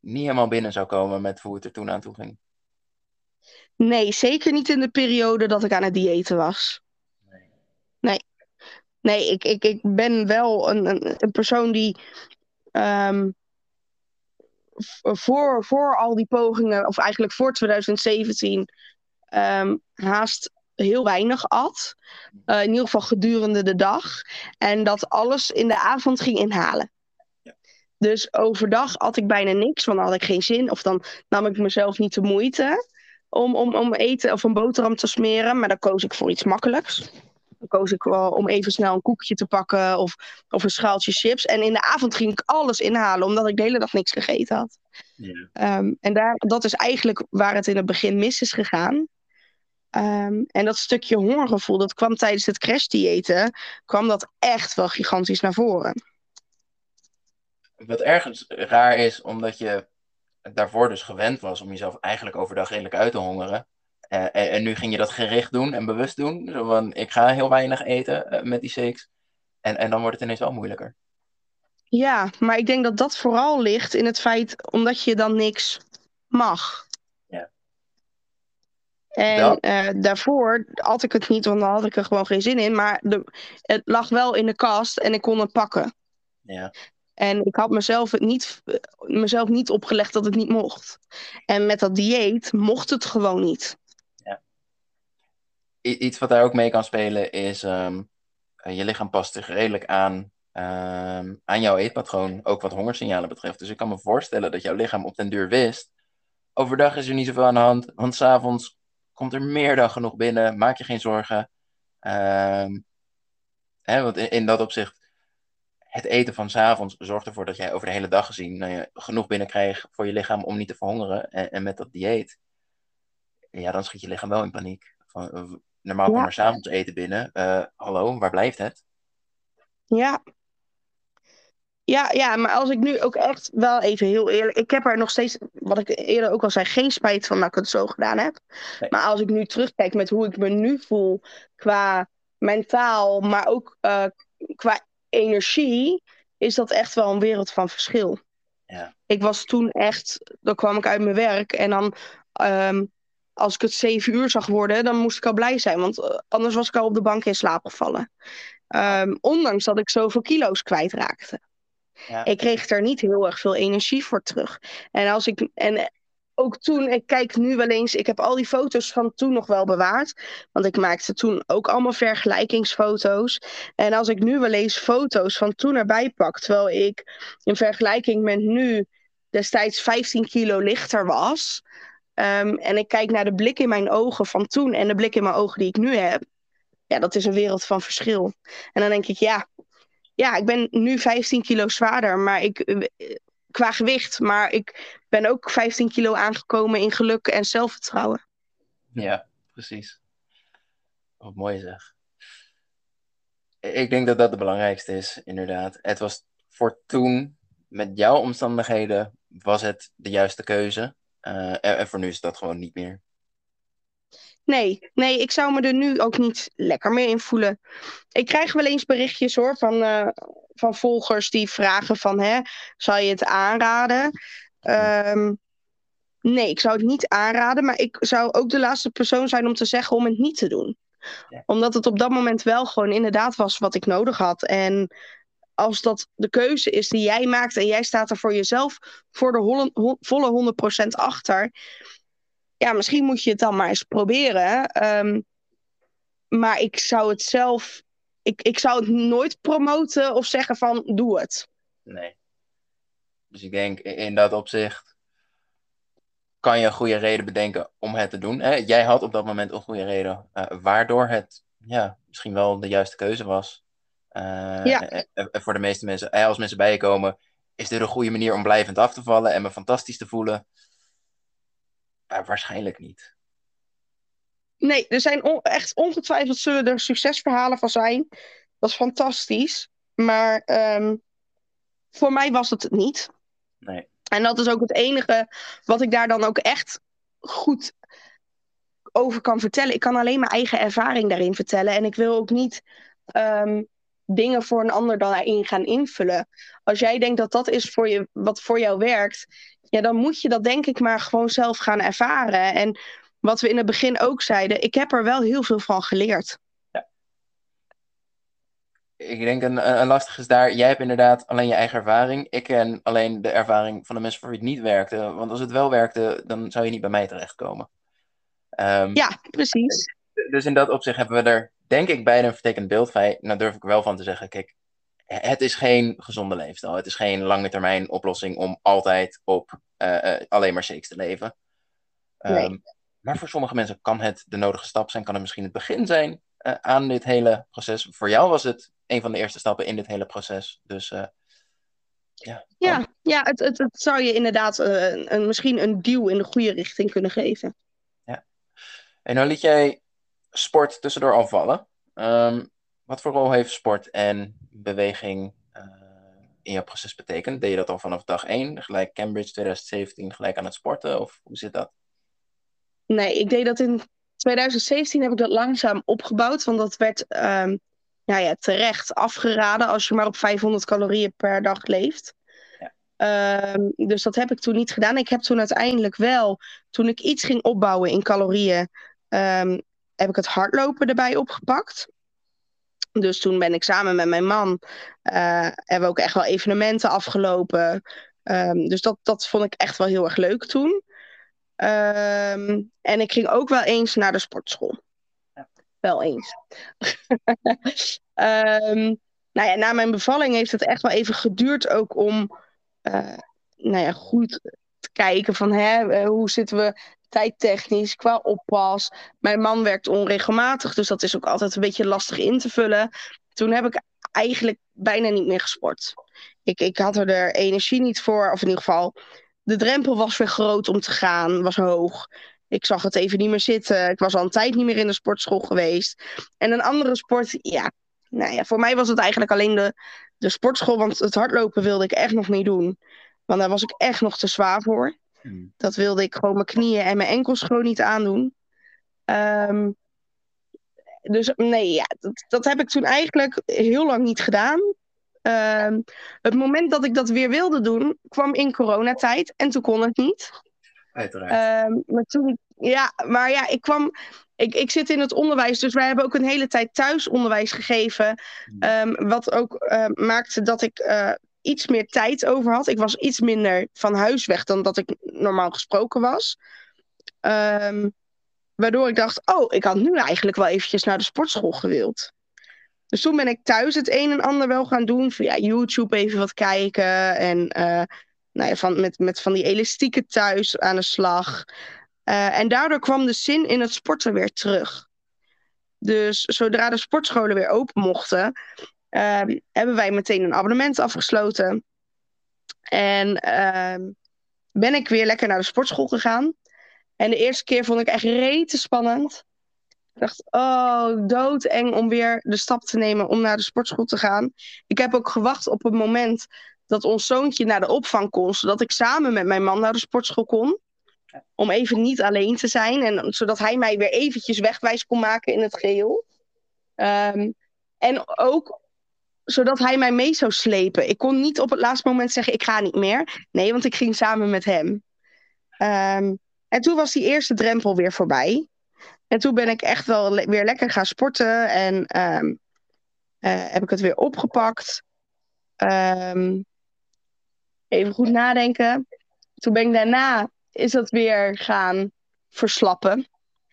niet helemaal binnen zou komen met hoe het er toen aan toe ging. Nee, zeker niet in de periode dat ik aan het diëten was. Nee. Ik, ik, ik ben wel een, een, een persoon die um, voor, voor al die pogingen, of eigenlijk voor 2017, um, ehm, haast heel weinig at. Uh, in ieder geval gedurende de dag. En dat alles in de avond ging inhalen. Dus overdag at ik bijna niks, want dan had ik geen zin. Of dan nam ik mezelf niet de moeite om, om, om eten of een boterham te smeren. Maar dan koos ik voor iets makkelijks. Koos ik wel om even snel een koekje te pakken of, of een schaaltje chips. En in de avond ging ik alles inhalen, omdat ik de hele dag niks gegeten had. Um, en daar, dat is eigenlijk waar het in het begin mis is gegaan. Ehm, en dat stukje hongergevoel, dat kwam tijdens het crashdiëten, kwam dat echt wel gigantisch naar voren. Wat ergens raar is, omdat je daarvoor dus gewend was om jezelf eigenlijk overdag redelijk uit te hongeren. Uh, en, en, nu ging je dat gericht doen en bewust doen. Van, ik ga heel weinig eten uh, met die shakes. En, en dan wordt het ineens wel moeilijker. Ja, maar ik denk dat dat vooral ligt in het feit omdat je dan niks mag. Ja. En uh, daarvoor had ik het niet, want dan had ik er gewoon geen zin in. Maar de, het lag wel in de kast en ik kon het pakken. Ja. En ik had mezelf, het niet, mezelf niet opgelegd dat het niet mocht. En met dat dieet mocht het gewoon niet. Iets wat daar ook mee kan spelen is, um, je lichaam past zich redelijk aan, um, aan jouw eetpatroon, ook wat hongersignalen betreft. Dus ik kan me voorstellen dat jouw lichaam op den duur wist, overdag is er niet zoveel aan de hand, want s'avonds komt er meer dan genoeg binnen, maak je geen zorgen. Um, hè, want in, dat opzicht het eten van s'avonds zorgt ervoor dat jij over de hele dag gezien nou genoeg binnenkrijgt voor je lichaam om niet te verhongeren. En, en, met dat dieet, ja, dan schiet je lichaam wel in paniek. Van, uh, normaal ja. komt er s'avonds eten binnen. Uh, hallo, waar blijft het? Ja. Ja, ja, maar als ik nu ook echt wel even heel eerlijk. Ik heb er nog steeds, wat ik eerder ook al zei, geen spijt van dat ik het zo gedaan heb. Nee. Maar als ik nu terugkijk met hoe ik me nu voel qua mentaal, maar ook uh, qua energie is dat echt wel een wereld van verschil. Ja. Ik was toen echt, dan kwam ik uit mijn werk en dan, um, als ik het zeven uur zag worden, dan moest ik al blij zijn, want uh, anders was ik al op de bank in slaap gevallen. Um, ondanks dat ik zoveel kilo's kwijtraakte. Ja. Ik kreeg er niet heel erg veel energie voor terug. En als ik, en ook toen, ik kijk nu wel eens, ik heb al die foto's van toen nog wel bewaard. Want ik maakte toen ook allemaal vergelijkingsfoto's. En als ik nu wel eens foto's van toen erbij pak, terwijl ik in vergelijking met nu destijds 15 kilo lichter was. Um, en ik kijk naar de blik in mijn ogen van toen en de blik in mijn ogen die ik nu heb. Ja, dat is een wereld van verschil. En dan denk ik, ja, ja, ik ben nu 15 kilo zwaarder, maar ik, qua gewicht. Maar ik ben ook 15 kilo aangekomen in geluk en zelfvertrouwen. Ja, precies. Wat mooi zeg. Ik denk dat dat de belangrijkste is, inderdaad. Het was voor toen, met jouw omstandigheden, was het de juiste keuze. En, en voor nu is dat gewoon niet meer. Nee, nee, ik zou me er nu ook niet lekker meer in voelen. Ik krijg wel eens berichtjes hoor van, uh, van volgers die vragen van, hè, zou je het aanraden? Um, nee, ik zou het niet aanraden, maar ik zou ook de laatste persoon zijn om te zeggen om het niet te doen. Ja. Omdat het op dat moment wel gewoon inderdaad was wat ik nodig had. En als dat de keuze is die jij maakt en jij staat er voor jezelf voor de volle 100% achter. Ja, misschien moet je het dan maar eens proberen. Um, maar ik zou het zelf. Ik, ik zou het nooit promoten of zeggen van doe het. Nee. Dus ik denk in dat opzicht kan je een goede reden bedenken om het te doen. Hè? Jij had op dat moment een goede reden uh, waardoor het ja, misschien wel de juiste keuze was. Uh, ja. en, en voor de meeste mensen, als mensen bij je komen, is dit een goede manier om blijvend af te vallen en me fantastisch te voelen? Waarschijnlijk niet. Nee, er zijn on echt ongetwijfeld zullen er succesverhalen van zijn. Dat is fantastisch. Maar um, voor mij was het het niet. Nee. En dat is ook het enige wat ik daar dan ook echt goed over kan vertellen. Ik kan alleen mijn eigen ervaring daarin vertellen. En ik wil ook niet um, dingen voor een ander daarin gaan invullen. Als jij denkt dat dat is voor je, wat voor jou werkt, ja, dan moet je dat denk ik maar gewoon zelf gaan ervaren. En wat we in het begin ook zeiden, ik heb er wel heel veel van geleerd. Ja. Ik denk een, een lastig is daar, jij hebt inderdaad alleen je eigen ervaring. Ik ken alleen de ervaring van de mensen voor wie het niet werkte. Want als het wel werkte, dan zou je niet bij mij terechtkomen. Um, ja, precies. Dus in dat opzicht hebben we er, denk ik, beide een vertekend beeld van. Nou durf ik wel van te zeggen, kijk, het is geen gezonde leefstijl. Het is geen lange termijn oplossing om altijd op uh, uh, alleen maar shakes te leven. Um, nee. Maar voor sommige mensen kan het de nodige stap zijn, kan het misschien het begin zijn uh, aan dit hele proces. Voor jou was het een van de eerste stappen in dit hele proces. Dus uh, ja. Ja, ja het, het, het zou je inderdaad een, misschien een duw in de goede richting kunnen geven. Ja. En nou liet jij sport tussendoor afvallen. Um, wat voor rol heeft sport en beweging uh, in jouw proces betekend? Deed je dat al vanaf dag 1, gelijk Cambridge 2017, gelijk aan het sporten? Of hoe zit dat? Nee, ik deed dat in 2017 heb ik dat langzaam opgebouwd. Want dat werd um, nou ja, terecht afgeraden als je maar op 500 calorieën per dag leeft. Um, dus dat heb ik toen niet gedaan. Ik heb toen uiteindelijk wel, toen ik iets ging opbouwen in calorieën, um, heb ik het hardlopen erbij opgepakt. Dus toen ben ik samen met mijn man, uh, hebben we ook echt wel evenementen afgelopen. Um, dus dat, dat vond ik echt wel heel erg leuk toen. Um, en ik ging ook wel eens naar de sportschool. Ja. Wel eens. um, nou ja, na mijn bevalling heeft het echt wel even geduurd ook om uh, nou ja, goed te kijken van hè, eh, hoe zitten we tijdtechnisch, qua oppas. Mijn man werkt onregelmatig, dus dat is ook altijd een beetje lastig in te vullen. Toen heb ik eigenlijk bijna niet meer gesport. Ik, ik had er de energie niet voor, of in ieder geval, de drempel was weer groot om te gaan, was hoog. Ik zag het even niet meer zitten. Ik was al een tijd niet meer in de sportschool geweest. En een andere sport, ja, nou ja, voor mij was het eigenlijk alleen de, de sportschool, want het hardlopen wilde ik echt nog niet doen. Want daar was ik echt nog te zwaar voor. Hmm. Dat wilde ik gewoon mijn knieën en mijn enkels gewoon niet aandoen. Um, dus nee, ja, dat, dat heb ik toen eigenlijk heel lang niet gedaan. Um, het moment dat ik dat weer wilde doen, kwam in coronatijd en toen kon het niet. Uiteraard. Um, maar toen, ja, maar ja, ik kwam. Ik, ik zit in het onderwijs, dus wij hebben ook een hele tijd thuisonderwijs gegeven. Um, wat ook uh, maakte dat ik uh, iets meer tijd over had. Ik was iets minder van huis weg dan dat ik normaal gesproken was. Um, waardoor ik dacht, oh, ik had nu eigenlijk wel eventjes naar de sportschool gewild. Dus toen ben ik thuis het een en ander wel gaan doen. Via YouTube even wat kijken. En uh, nou ja, van, met, met van die elastieken thuis aan de slag. Uh, en daardoor kwam de zin in het sporten weer terug. Dus zodra de sportscholen weer open mochten, uh, hebben wij meteen een abonnement afgesloten. En ehm, ben ik weer lekker naar de sportschool gegaan. En de eerste keer vond ik echt rete spannend. Ik dacht, oh, doodeng om weer de stap te nemen om naar de sportschool te gaan. Ik heb ook gewacht op het moment dat ons zoontje naar de opvang kon, zodat ik samen met mijn man naar de sportschool kon. Om even niet alleen te zijn en zodat hij mij weer eventjes wegwijs kon maken in het geheel. Um, en ook zodat hij mij mee zou slepen. Ik kon niet op het laatste moment zeggen: ik ga niet meer. Nee, want ik ging samen met hem. Um, en toen was die eerste drempel weer voorbij. En toen ben ik echt wel weer lekker gaan sporten. En um, uh, heb ik het weer opgepakt. Um, even goed nadenken. Toen ben ik daarna is dat weer gaan verslappen.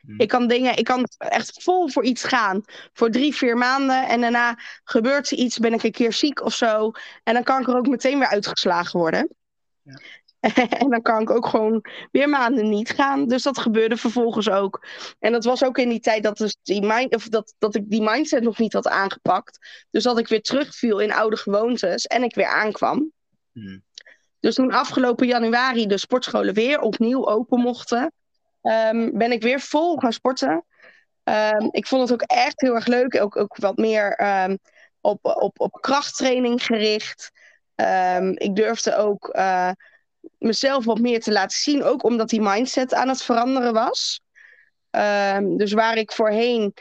Hmm. Ik kan dingen, ik kan echt vol voor iets gaan. Voor drie, vier maanden. En daarna gebeurt er iets, ben ik een keer ziek of zo. En dan kan ik er ook meteen weer uitgeslagen worden. Ja. en dan kan ik ook gewoon weer maanden niet gaan. Dus dat gebeurde vervolgens ook. En dat was ook in die tijd dat, dus die mind, of dat, dat ik die mindset nog niet had aangepakt. Dus dat ik weer terugviel in oude gewoontes en ik weer aankwam. Hmm. Dus toen afgelopen januari de sportscholen weer opnieuw open mochten, um, ben ik weer vol gaan sporten. Um, ik vond het ook echt heel erg leuk. Ook, ook wat meer um, op, op, op krachttraining gericht. ik durfde ook. Uh, mezelf wat meer te laten zien. Ook omdat die mindset aan het veranderen was. Dus waar ik voorheen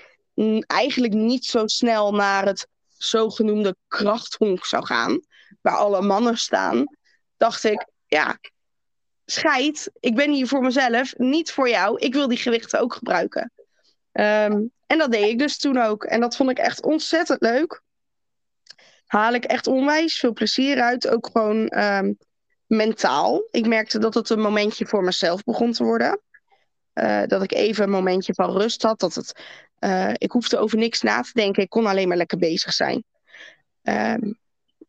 eigenlijk niet zo snel naar het zogenoemde krachthonk zou gaan, waar alle mannen staan, dacht ik, ja, scheid, ik ben hier voor mezelf, niet voor jou. Ik wil die gewichten ook gebruiken. Um, en dat deed ik dus toen ook. En dat vond ik echt ontzettend leuk. Haal ik echt onwijs veel plezier uit. Ook gewoon um, mentaal. Ik merkte dat het een momentje voor mezelf begon te worden. Uh, dat ik even een momentje van rust had. Dat het, uh, ik hoefde over niks na te denken. Ik kon alleen maar lekker bezig zijn. Um,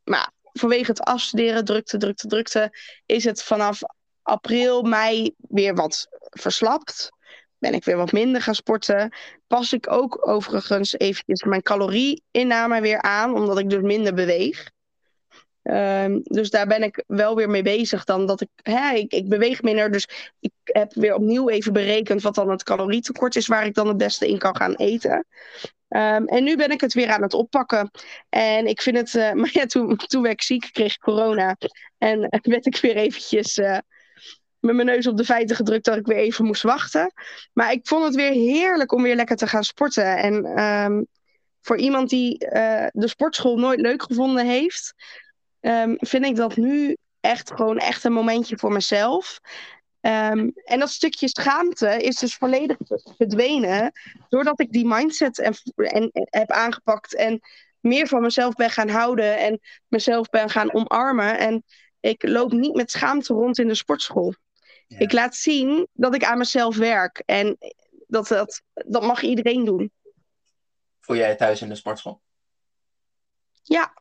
maar vanwege het afstuderen, drukte, drukte, drukte, is het vanaf april, mei weer wat verslapt. Ben ik weer wat minder gaan sporten. Pas ik ook overigens eventjes mijn calorieinname weer aan, omdat ik dus minder beweeg. Ehm, dus daar ben ik wel weer mee bezig dan dat ik, hè, ik, beweeg minder. Dus ik heb weer opnieuw even berekend wat dan het calorietekort is waar ik dan het beste in kan gaan eten. Ehm, en nu ben ik het weer aan het oppakken. En ik vind het, uh, maar ja, toen, toen werd ik ziek, kreeg ik corona. En werd ik weer eventjes uh, met mijn neus op de feiten gedrukt dat ik weer even moest wachten. Maar ik vond het weer heerlijk om weer lekker te gaan sporten. En um, voor iemand die uh, de sportschool nooit leuk gevonden heeft, um, vind ik dat nu echt gewoon echt een momentje voor mezelf. Um, en dat stukje schaamte is dus volledig verdwenen. Doordat ik die mindset en, en, heb aangepakt. En meer van mezelf ben gaan houden. En mezelf ben gaan omarmen. En ik loop niet met schaamte rond in de sportschool. Ja. Ik laat zien dat ik aan mezelf werk. En dat, dat, dat mag iedereen doen. Voel jij thuis in de sportschool? Ja.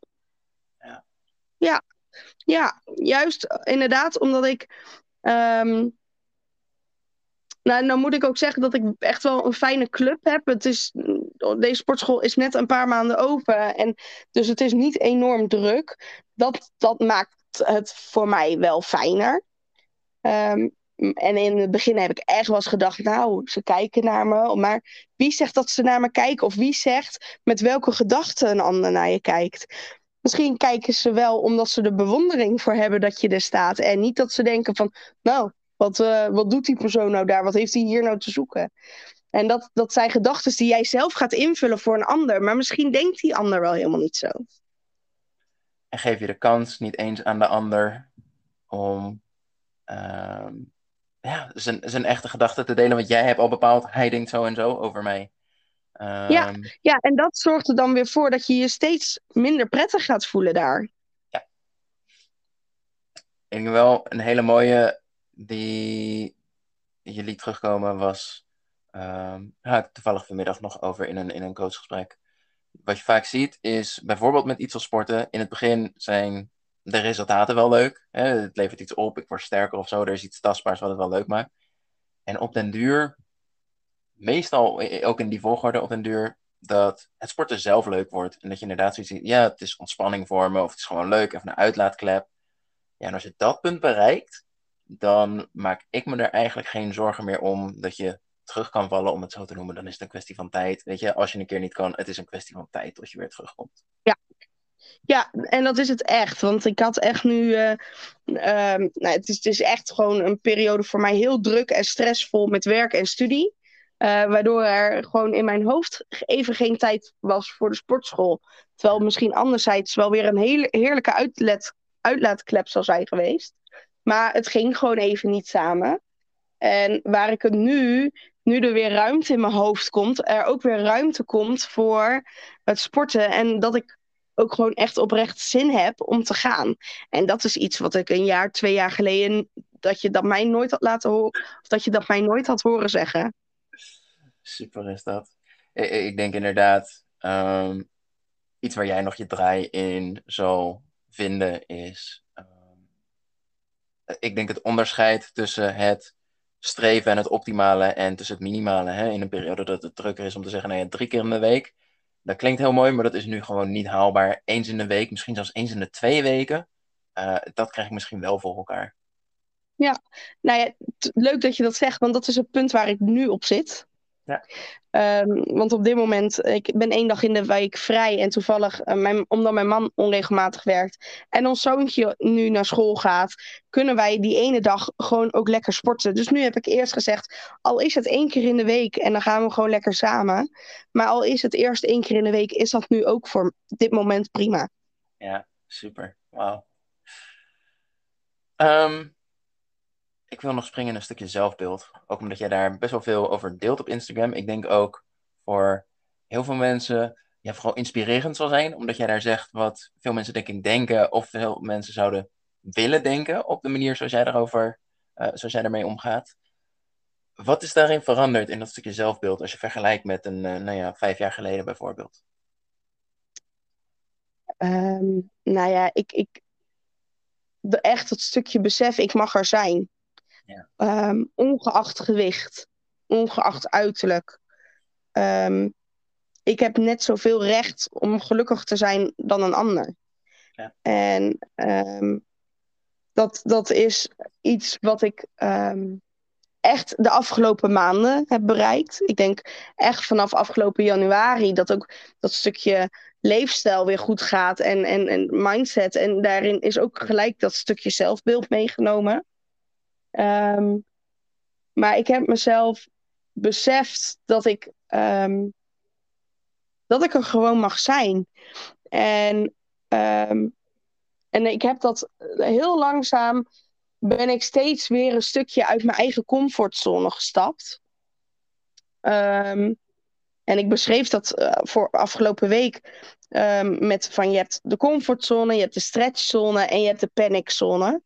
Ja. Ja, ja juist inderdaad omdat ik Um, nou, nou moet ik ook zeggen dat ik echt wel een fijne club heb. Het is, deze sportschool is net een paar maanden open. En dus het is niet enorm druk. Dat, dat maakt het voor mij wel fijner. Um, en in het begin heb ik echt wel eens gedacht, nou, ze kijken naar me. Maar wie zegt dat ze naar me kijken? Of wie zegt met welke gedachten een ander naar je kijkt? Misschien kijken ze wel omdat ze er bewondering voor hebben dat je er staat. En niet dat ze denken van, nou, wat, uh, wat doet die persoon nou daar? Wat heeft hij hier nou te zoeken? En dat, dat zijn gedachten die jij zelf gaat invullen voor een ander. Maar misschien denkt die ander wel helemaal niet zo. En geef je de kans niet eens aan de ander om uh, ja, zijn, zijn echte gedachten te delen. Want jij hebt al bepaald, hij denkt zo en zo over mij. Um... Ja, ja, en dat zorgt er dan weer voor dat je je steeds minder prettig gaat voelen daar. Ja. Ik denk wel een hele mooie die je liet terugkomen was. Um, had ik toevallig vanmiddag nog over in een, in een coachgesprek. Wat je vaak ziet is bijvoorbeeld met iets als sporten. In het begin zijn de resultaten wel leuk. Hè? Het levert iets op, ik word sterker of zo. Er is iets tastbaars wat het wel leuk maakt. En op den duur meestal ook in die volgorde op een duur dat het sporten zelf leuk wordt. En dat je inderdaad zoiets ziet, ja, het is ontspanning voor me, of het is gewoon leuk, even een uitlaatklep. Ja, en als je dat punt bereikt, dan maak ik me er eigenlijk geen zorgen meer om dat je terug kan vallen, om het zo te noemen. Dan is het een kwestie van tijd. Weet je, als je een keer niet kan, het is een kwestie van tijd tot je weer terugkomt. Ja, ja, en dat is het echt. Want ik had echt nu. Uh, nou, het, is, het is echt gewoon een periode voor mij heel druk en stressvol met werk en studie. Uh, waardoor er gewoon in mijn hoofd even geen tijd was voor de sportschool. Terwijl misschien anderzijds wel weer een hele heerlijke uitlet, uitlaatklep zou zijn geweest. Maar het ging gewoon even niet samen. En waar ik het nu, nu er weer ruimte in mijn hoofd komt, er ook weer ruimte komt voor het sporten. En dat ik ook gewoon echt oprecht zin heb om te gaan. En dat is iets wat ik een jaar, twee jaar geleden, dat je dat mij nooit had laten horen, of dat je dat mij nooit had horen zeggen. Super is dat. Ik, ik denk inderdaad, um, iets waar jij nog je draai in zal vinden is. Um, ik denk het onderscheid tussen het streven en het optimale en tussen het minimale. Hè, in een periode dat het drukker is om te zeggen, nee, drie keer in de week. Dat klinkt heel mooi, maar dat is nu gewoon niet haalbaar. Eens in de week, misschien zelfs eens in de twee weken. Uh, dat krijg ik misschien wel voor elkaar. Ja, nou ja, leuk dat je dat zegt, want dat is het punt waar ik nu op zit. Ja. Um, want op dit moment, ik ben één dag in de week vrij en toevallig, uh, mijn, omdat mijn man onregelmatig werkt en ons zoontje nu naar school gaat, kunnen wij die ene dag gewoon ook lekker sporten. Dus nu heb ik eerst gezegd, al is het één keer in de week en dan gaan we gewoon lekker samen. Maar al is het eerst één keer in de week, is dat nu ook voor dit moment prima. Ja, super. Wauw. Um, ik wil nog springen in een stukje zelfbeeld. Ook omdat jij daar best wel veel over deelt op Instagram. Ik denk ook voor heel veel mensen ja, vooral inspirerend zal zijn. Omdat jij daar zegt wat veel mensen denk ik denken. Of veel mensen zouden willen denken op de manier zoals jij, daarover, uh, zoals jij daarmee omgaat. Wat is daarin veranderd in dat stukje zelfbeeld als je vergelijkt met een, uh, nou ja, vijf jaar geleden bijvoorbeeld? Um, nou ja, ik, ik, echt het stukje besef, ik mag er zijn. Ja. Ehm, ongeacht gewicht, ongeacht uiterlijk. Um, ik heb net zoveel recht om gelukkig te zijn dan een ander. Ja. En um, dat, dat is iets wat ik echt de afgelopen maanden heb bereikt. Ik denk echt vanaf afgelopen januari dat ook dat stukje leefstijl weer goed gaat en, en, en mindset. En daarin is ook gelijk dat stukje zelfbeeld meegenomen. Um, maar ik heb mezelf beseft dat ik, um, dat ik er gewoon mag zijn. En, um, en ik heb dat heel langzaam ben ik steeds weer een stukje uit mijn eigen comfortzone gestapt. En ik beschreef dat uh, voor afgelopen week met van je hebt de comfortzone, je hebt de stretchzone en je hebt de paniczone.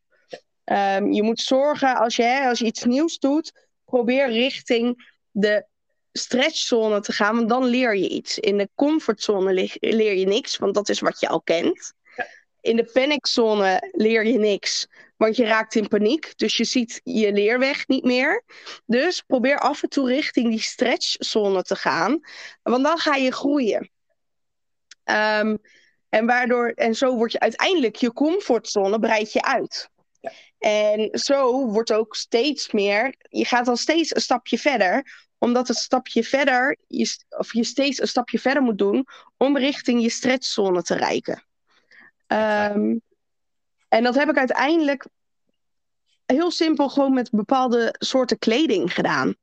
Um, je moet zorgen als je, als je iets nieuws doet, probeer richting de stretchzone te gaan, want dan leer je iets. In de comfortzone leer je niks, want dat is wat je al kent. In de paniczone leer je niks, want je raakt in paniek. Dus je ziet je leerweg niet meer. Dus probeer af en toe richting die stretchzone te gaan, want dan ga je groeien. Um, en, waardoor, en zo word je uiteindelijk je comfortzone breid je uit. En zo wordt ook steeds meer, je gaat dan steeds een stapje verder, omdat het stapje verder, je, of je steeds een stapje verder moet doen om richting je stretchzone te reiken. Um, en dat heb ik uiteindelijk heel simpel gewoon met bepaalde soorten kleding gedaan.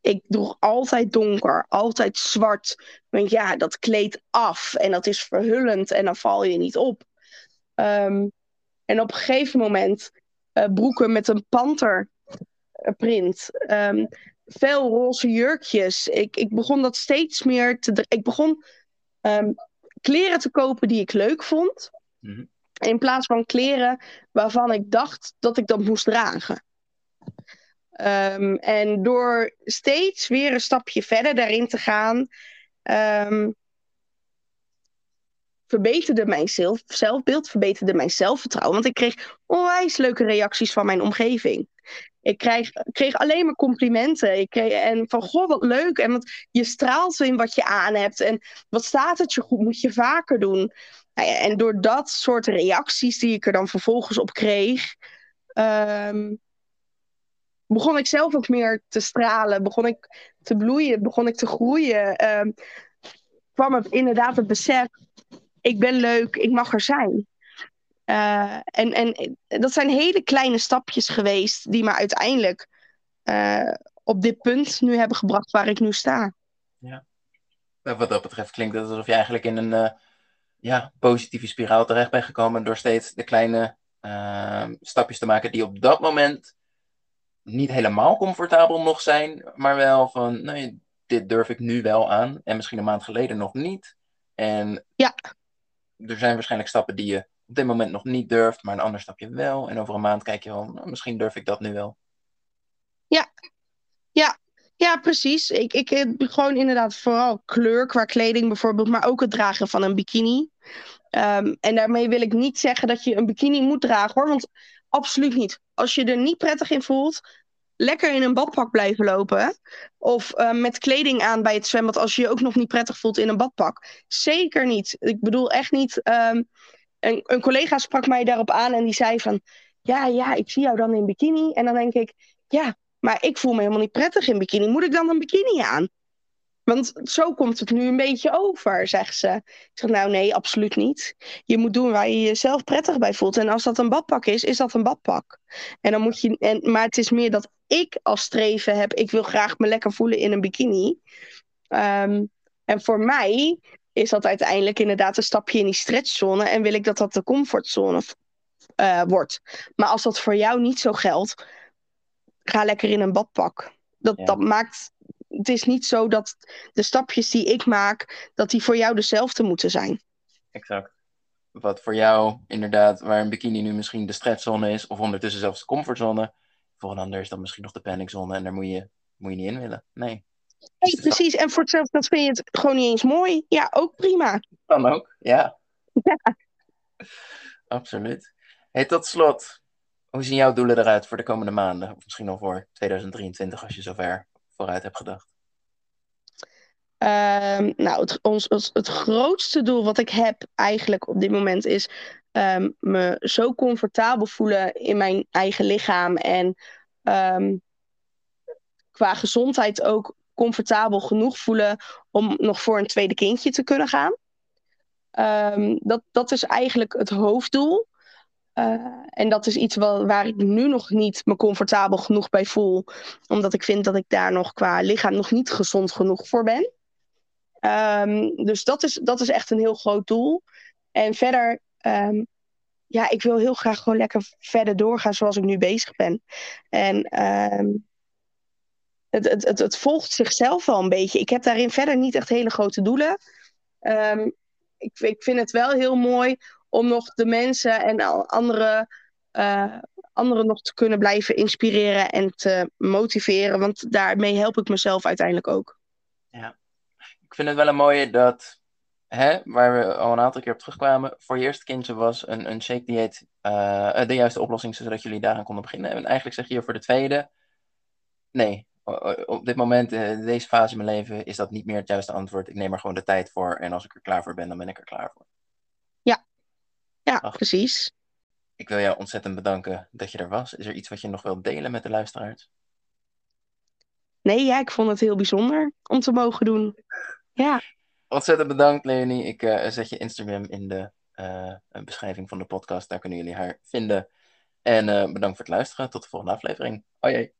Ik droeg altijd donker, altijd zwart. Want ja, dat kleedt af en dat is verhullend en dan val je niet op. Um, en op een gegeven moment uh, broeken met een panterprint. Um, veel roze jurkjes. Ik, ik begon dat steeds meer te. Ik begon um, kleren te kopen die ik leuk vond. Mm -hmm. In plaats van kleren waarvan ik dacht dat ik dat moest dragen. Um, en door steeds weer een stapje verder daarin te gaan, um, verbeterde mijn zelf, zelfbeeld, verbeterde mijn zelfvertrouwen. Want ik kreeg onwijs leuke reacties van mijn omgeving. Ik kreeg, kreeg alleen maar complimenten. Ik en van, goh, wat leuk. En wat, je straalt in wat je aan hebt. En wat staat het je goed, moet je vaker doen. Nou en door dat soort reacties die ik er dan vervolgens op kreeg... Um, begon ik zelf ook meer te stralen. Begon ik te bloeien. Begon ik te groeien. Um, kwam het inderdaad het besef ik ben leuk, ik mag er zijn. Uh, en, en dat zijn hele kleine stapjes geweest die me uiteindelijk uh, op dit punt nu hebben gebracht waar ik nu sta. Ja. Wat dat betreft klinkt het alsof je eigenlijk in een uh, ja, positieve spiraal terecht bent gekomen door steeds de kleine stapjes te maken die op dat moment niet helemaal comfortabel nog zijn, maar wel van, nee, dit durf ik nu wel aan en misschien een maand geleden nog niet. En ja er zijn waarschijnlijk stappen die je op dit moment nog niet durft, maar een ander stapje wel. En over een maand kijk je wel, nou, misschien durf ik dat nu wel. Ja, ja, ja, precies. Ik, ik heb gewoon inderdaad vooral kleur qua kleding bijvoorbeeld, maar ook het dragen van een bikini. Um, en daarmee wil ik niet zeggen dat je een bikini moet dragen hoor, want absoluut niet. Als je er niet prettig in voelt, lekker in een badpak blijven lopen. Of uh, met kleding aan bij het zwembad als je je ook nog niet prettig voelt in een badpak. Zeker niet. Ik bedoel echt niet. Um, een, een, collega sprak mij daarop aan en die zei van... Ja, ja, ik zie jou dan in bikini. En dan denk ik, ja, maar ik voel me helemaal niet prettig in bikini. Moet ik dan een bikini aan? Want zo komt het nu een beetje over, zegt ze. Ik zeg, nou nee, absoluut niet. Je moet doen waar je jezelf prettig bij voelt. En als dat een badpak is, is dat een badpak. En dan moet je, en, maar het is meer dat ik als streven heb, ik wil graag me lekker voelen in een bikini. Um, en voor mij is dat uiteindelijk inderdaad een stapje in die stretchzone. En wil ik dat dat de comfortzone uh, wordt. Maar als dat voor jou niet zo geldt, ga lekker in een badpak. Dat, ja. dat maakt het is niet zo dat de stapjes die ik maak, dat die voor jou dezelfde moeten zijn. Exact. Wat voor jou inderdaad, waar een bikini nu misschien de stretchzone is, of ondertussen zelfs de comfortzone, voor een ander is dat misschien nog de paniczone en daar moet je, moet je niet in willen. Nee. Nee, precies. En voor hetzelfde dat vind je het gewoon niet eens mooi. Ja, ook prima. Kan ook, ja. ja. Absoluut. Hey, tot slot, hoe zien jouw doelen eruit voor de komende maanden? Of misschien al voor 2023 als je zover vooruit gedacht? Um, nou, het, ons, het, grootste doel wat ik heb eigenlijk op dit moment is ehm, me zo comfortabel voelen in mijn eigen lichaam. En ehm, qua gezondheid ook comfortabel genoeg voelen om nog voor een tweede kindje te kunnen gaan. Ehm, dat, dat is eigenlijk het hoofddoel. Uh, en dat is iets waar ik nu nog niet me comfortabel genoeg bij voel. Omdat ik vind dat ik daar nog qua lichaam nog niet gezond genoeg voor ben. Um, dus dat is, dat is echt een heel groot doel. En verder, um, ja, ik wil heel graag gewoon lekker verder doorgaan zoals ik nu bezig ben. En het, het, het, het, volgt zichzelf wel een beetje. Ik heb daarin verder niet echt hele grote doelen. ik, ik vind het wel heel mooi om nog de mensen en andere, uh, anderen nog te kunnen blijven inspireren en te motiveren. Want daarmee help ik mezelf uiteindelijk ook. Ja, ik vind het wel een mooie dat, hè, waar we al een aantal keer op terugkwamen, voor je eerste kindje was een, een shake dieet uh, de juiste oplossing, zodat jullie daaraan konden beginnen. En eigenlijk zeg je hier voor de tweede, nee, op dit moment, in deze fase in mijn leven, is dat niet meer het juiste antwoord. Ik neem er gewoon de tijd voor en als ik er klaar voor ben, dan ben ik er klaar voor. Ja, precies. Ik wil jou ontzettend bedanken dat je er was. Is er iets wat je nog wilt delen met de luisteraars? Nee, ja, ik vond het heel bijzonder om te mogen doen. Ja. Ontzettend bedankt, Leonie. Ik uh, zet je Instagram in de uh, beschrijving van de podcast. Daar kunnen jullie haar vinden. En uh, bedankt voor het luisteren. Tot de volgende aflevering. Hoi.